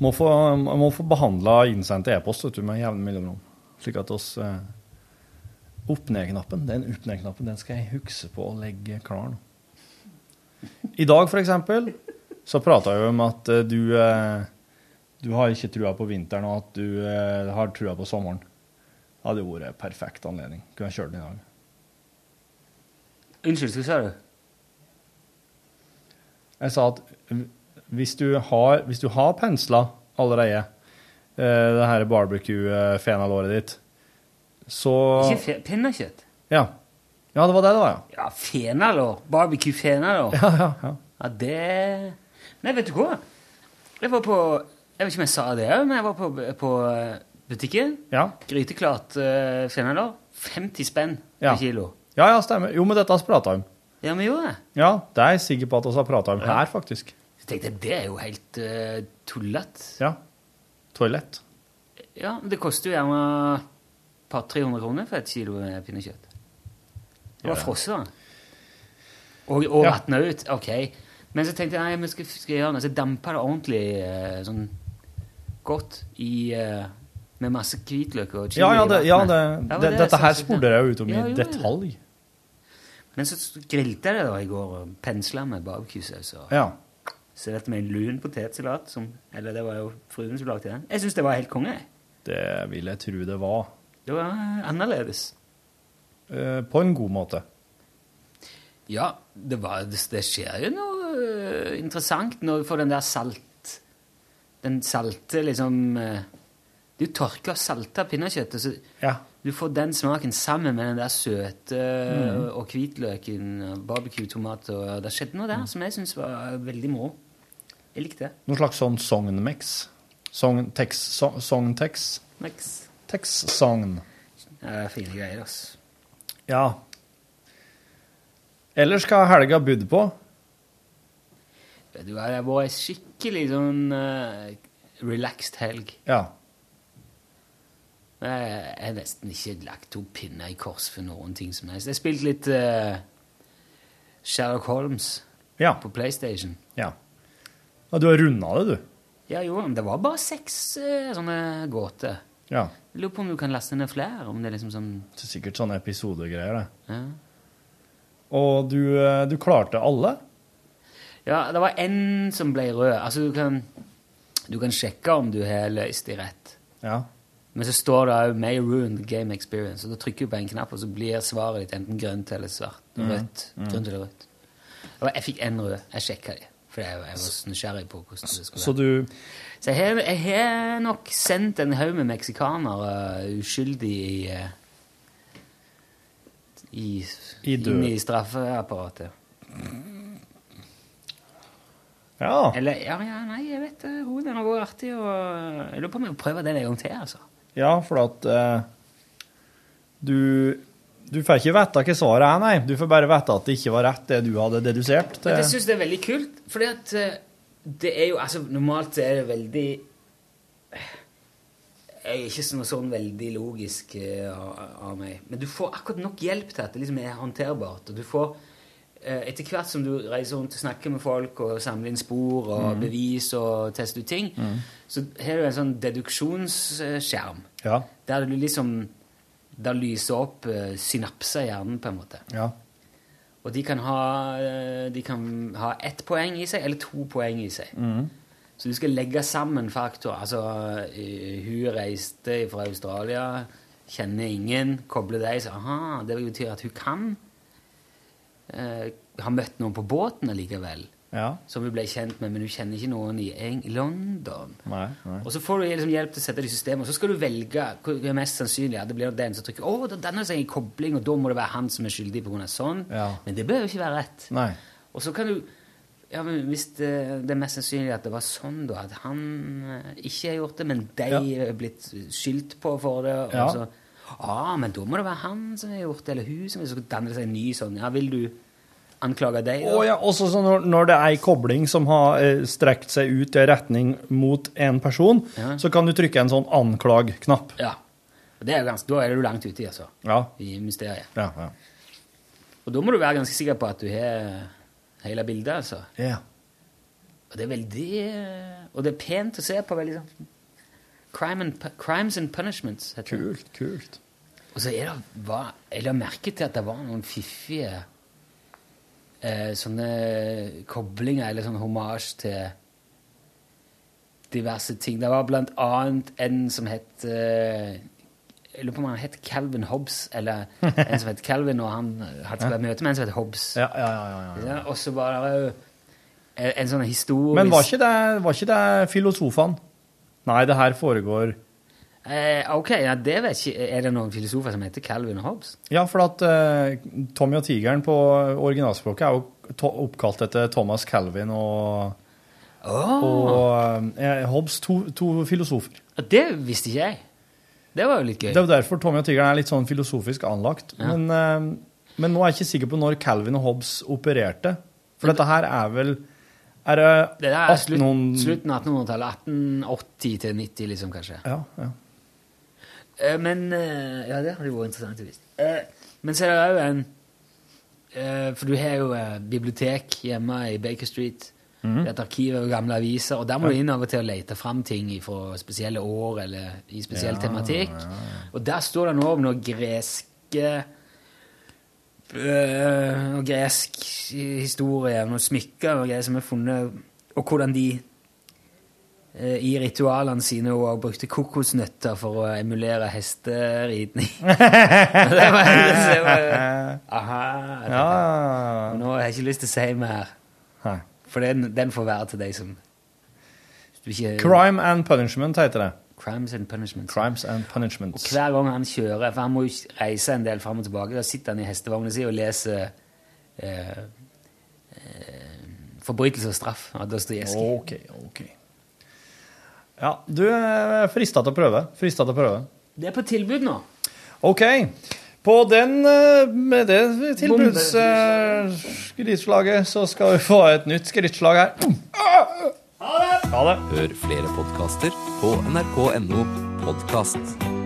Må få, må få behandla innsendte e-post med jevne mellomrom. Slik at oss eh, Opp-ned-knappen den opp-ned-knappen, den skal jeg huske på å legge klar nå. I dag, for eksempel, så prata vi om at eh, du eh, du har ikke trua på vinteren, og at du eh, har trua på sommeren. Det hadde vært en perfekt anledning. Kunne kjørt den i dag. Unnskyld, hva sa du? Jeg sa at hvis du har, hvis du har pensla allerede det her barbecue-fenalåret ditt, så Ikke pinnekjøtt? Ja. Ja, det var det det var, ja. Ja, fenalår. Barbecue fenalår. Ja, ja, ja. Ja, det Nei, vet du hva? Jeg var på Jeg vet ikke om jeg sa det men jeg var på, på eh, butikken. Ja. Gryteklart uh, fenalår. 50 spenn Ja. per kilo. Ja, ja, stemmer. Jo, men dette har vi prata om. Ja, vi gjorde det. Ja, det er jeg sikker på at vi har prata om her, faktisk. Jeg tenkte det er jo helt uh, tullete. Ja. Toalett. Ja, men det koster jo gjerne et par 300 kroner for et kilo pinnekjøtt. Det var Ja, da. Og, og Ja. vatna ut. Ok. Men så tenkte jeg nei, vi skal, skal gjøre noe. Så dampa det ordentlig eh, sånn godt i eh, Med masse hvitløk og chili Ja, ja, det, ja det, det, det, dette her spurte jeg jo ut om i detalj. Men så grilte jeg det da i går og pensla med barbecuesaus. Ja. serverte med en lun potetsalat. Som, eller det var jo fruen som lagde den. Jeg syns det var helt konge. Det vil jeg tro det var. Det var annerledes. Eh, På en god måte. Ja, det, var, det, skjer jo noe øh, interessant når du får den der salt Den salte liksom Du tørker er pinnekjøttet, salta pinnekjøtt. Så Ja. Du får den smaken sammen med den der søte Mm. og hvitløken, og barbecue, tomat og Det skjedde noe der som jeg syns var veldig moro. Jeg likte det. Noen slags sånn sognmix? Sogn-tex. so- Sogn-tex. Tex-sogn. Fine greier, altså. Ja. Ellers hva har helga budd på? Vet du hva, det har vært ei skikkelig sånn uh, relaxed helg. Ja. Jeg jeg har nesten ikke lagt to pinner i kors for noen ting som helst. Jeg spilte litt uh, Sherlock Holmes Ja. på PlayStation. Ja. Og du har runda det, du. Ja, jo, men det var bare seks uh, sånne gåter. Ja. Lurer på om du kan laste ned flere? Om det er liksom sånn Det er sikkert sånne episodegreier, det. ja. Og du, eh, du klarte alle? ja, det var én som ble rød. Altså, du kan, du kan sjekke om du har løst de rett. Ja. Men så står det òg 'May ruin the game experience'. Og Da trykker du på en knapp, og så blir svaret ditt enten grønt eller svart. Mm. Rødt. Mm. Grønt eller rødt. Og jeg fikk én rød. Jeg sjekka det. For jeg, jeg var så nysgjerrig på hvordan det skulle Så være. du Så jeg har, nok sendt en haug med meksikanere uskyldig i eh, i, I inn i straffeapparatet. Ja. Eller ja, ja, nei, jeg vet det. Hun er vært artig. Og jeg lurer på om jeg prøver prøve den en gang til. altså. Ja, for at uh, du Du får ikke vite hva svaret er, nei. Du får bare vite at det ikke var rett, det du hadde dedusert. Men til- jeg syns det er veldig kult, fordi at eh, det er jo Altså, normalt så er det veldig Jeg er ikke sånn, sånn veldig logisk eh, av, av meg. Men du får akkurat nok hjelp til at det liksom er håndterbart. Og du får eh, Etter hvert som du reiser rundt og snakker med folk og samler inn spor og mm. bevis og tester ut ting, mm. så har du en sånn deduksjonsskjerm Ja. der du liksom Der lyser opp eh, synapser i hjernen, på en måte. Ja. Og de kan ha, eh, de kan ha ett poeng i seg, eller to poeng i seg. Mm. Så du skal legge sammen faktorer. Altså, hun reiste fra Australia, kjenner ingen, kobler deg, så aha, det betyr at hun kan eh, ha møtt noen på båten allikevel. Ja. Som hun ble kjent med, men hun kjenner ikke noen i London. Nei, nei. Og så får du liksom hjelp til å sette det i systemet, og så skal du velge hva er mest sannsynlig. Ja, det blir den som trykker å, det danner seg en kobling, og da må det være han som er skyldig av sånn. Ja. Men det bør jo ikke være rett. Nei. Og så kan du ja, men Hvis det, det er mest sannsynlig at det var sånn, da, at han eh, ikke har gjort det, men de Ja. er blitt skyldt på for det, og Ja. så ah, men da må det være han som har gjort det, eller hun som Så danner det seg en ny sånn Ja, vil du anklage deg? Og ja, også så når, når det er ei kobling som har eh, strekt seg ut i retning mot en person, Ja. så kan du trykke en sånn anklag-knapp. Ja. Og det er ganske, da er du langt ute, altså. Ja. I mysteriet. Ja, ja. Og da må du være ganske sikker på at du har hele bildet, altså. Ja. Og det er veldig eh, Og det er pent å se på. veldig sånn Crime and, Crimes and Punishments. heter det. Kult, kult. Og så er det var, Jeg la merke til at det var noen fiffige eh, sånne koblinger, eller sånn hommage til diverse ting. Det var blant annet en som het eh, Jeg lurer på om han het Calvin Hobbes, eller en som het Calvin, og han hadde et møte med en som het Hobbes. Ja, ja, ja, ja, ja. Ja, og så var det jo en, en sånn historisk Men var ikke det, var ikke det filosofene? Nei, det her foregår eh, Ok, ja, det vet ikke. Er det noen filosofer som heter Calvin og Hobbes? Ja, for at eh, Tommy og tigeren på originalspråket er jo oppkalt etter Thomas Calvin og, og eh, Hobbes, to, to filosofer. Det visste ikke jeg. Det var jo litt gøy. Det er jo derfor Tommy og tigeren er litt sånn filosofisk anlagt. Ja. Men, eh, men nå er jeg ikke sikker på når Calvin og Hobbes opererte. For dette her er vel Er det Det er slutt, 1800 slutten av 1800-tallet. 1880 til 90, liksom, kanskje. Ja, ja. Eh, Men eh, Ja, det hadde jo vært interessant å vite. Eh, Men så er det òg en Eh, For du har jo bibliotek hjemme i Baker Street. Mm. Et arkiv over gamle aviser, og der må Ja. du inn av og til og lete fram ting fra spesielle år eller i spesiell Ja, tematikk. Og der står det nå om noe greske øh, gresk historie, noen smykker og greier som er funnet, og hvordan de i ritualene sine hun brukte kokosnøtter for å emulere hesteridning. det var, det var, aha. det Ja. Nå har jeg ikke lyst til å si mer. For den, den får være til deg som ikke- Crime and Punishment heter det. Crimes and Punishments. Crimes and Punishments. Og hver gang han kjører, for han må jo reise en del fram og tilbake, da sitter han i hestevogna si og leser eh, eh, 'Forbrytelse og straff' av Dostojevskij. Ok, ok. Ja, du er frista til å prøve. Frista til å prøve. Det er på tilbud nå. Ok. På den, eh, med det tilbudsskrittslaget, så skal vi få et nytt skrittslag her. Ha det! Hør flere podkaster på nrk.no podkast.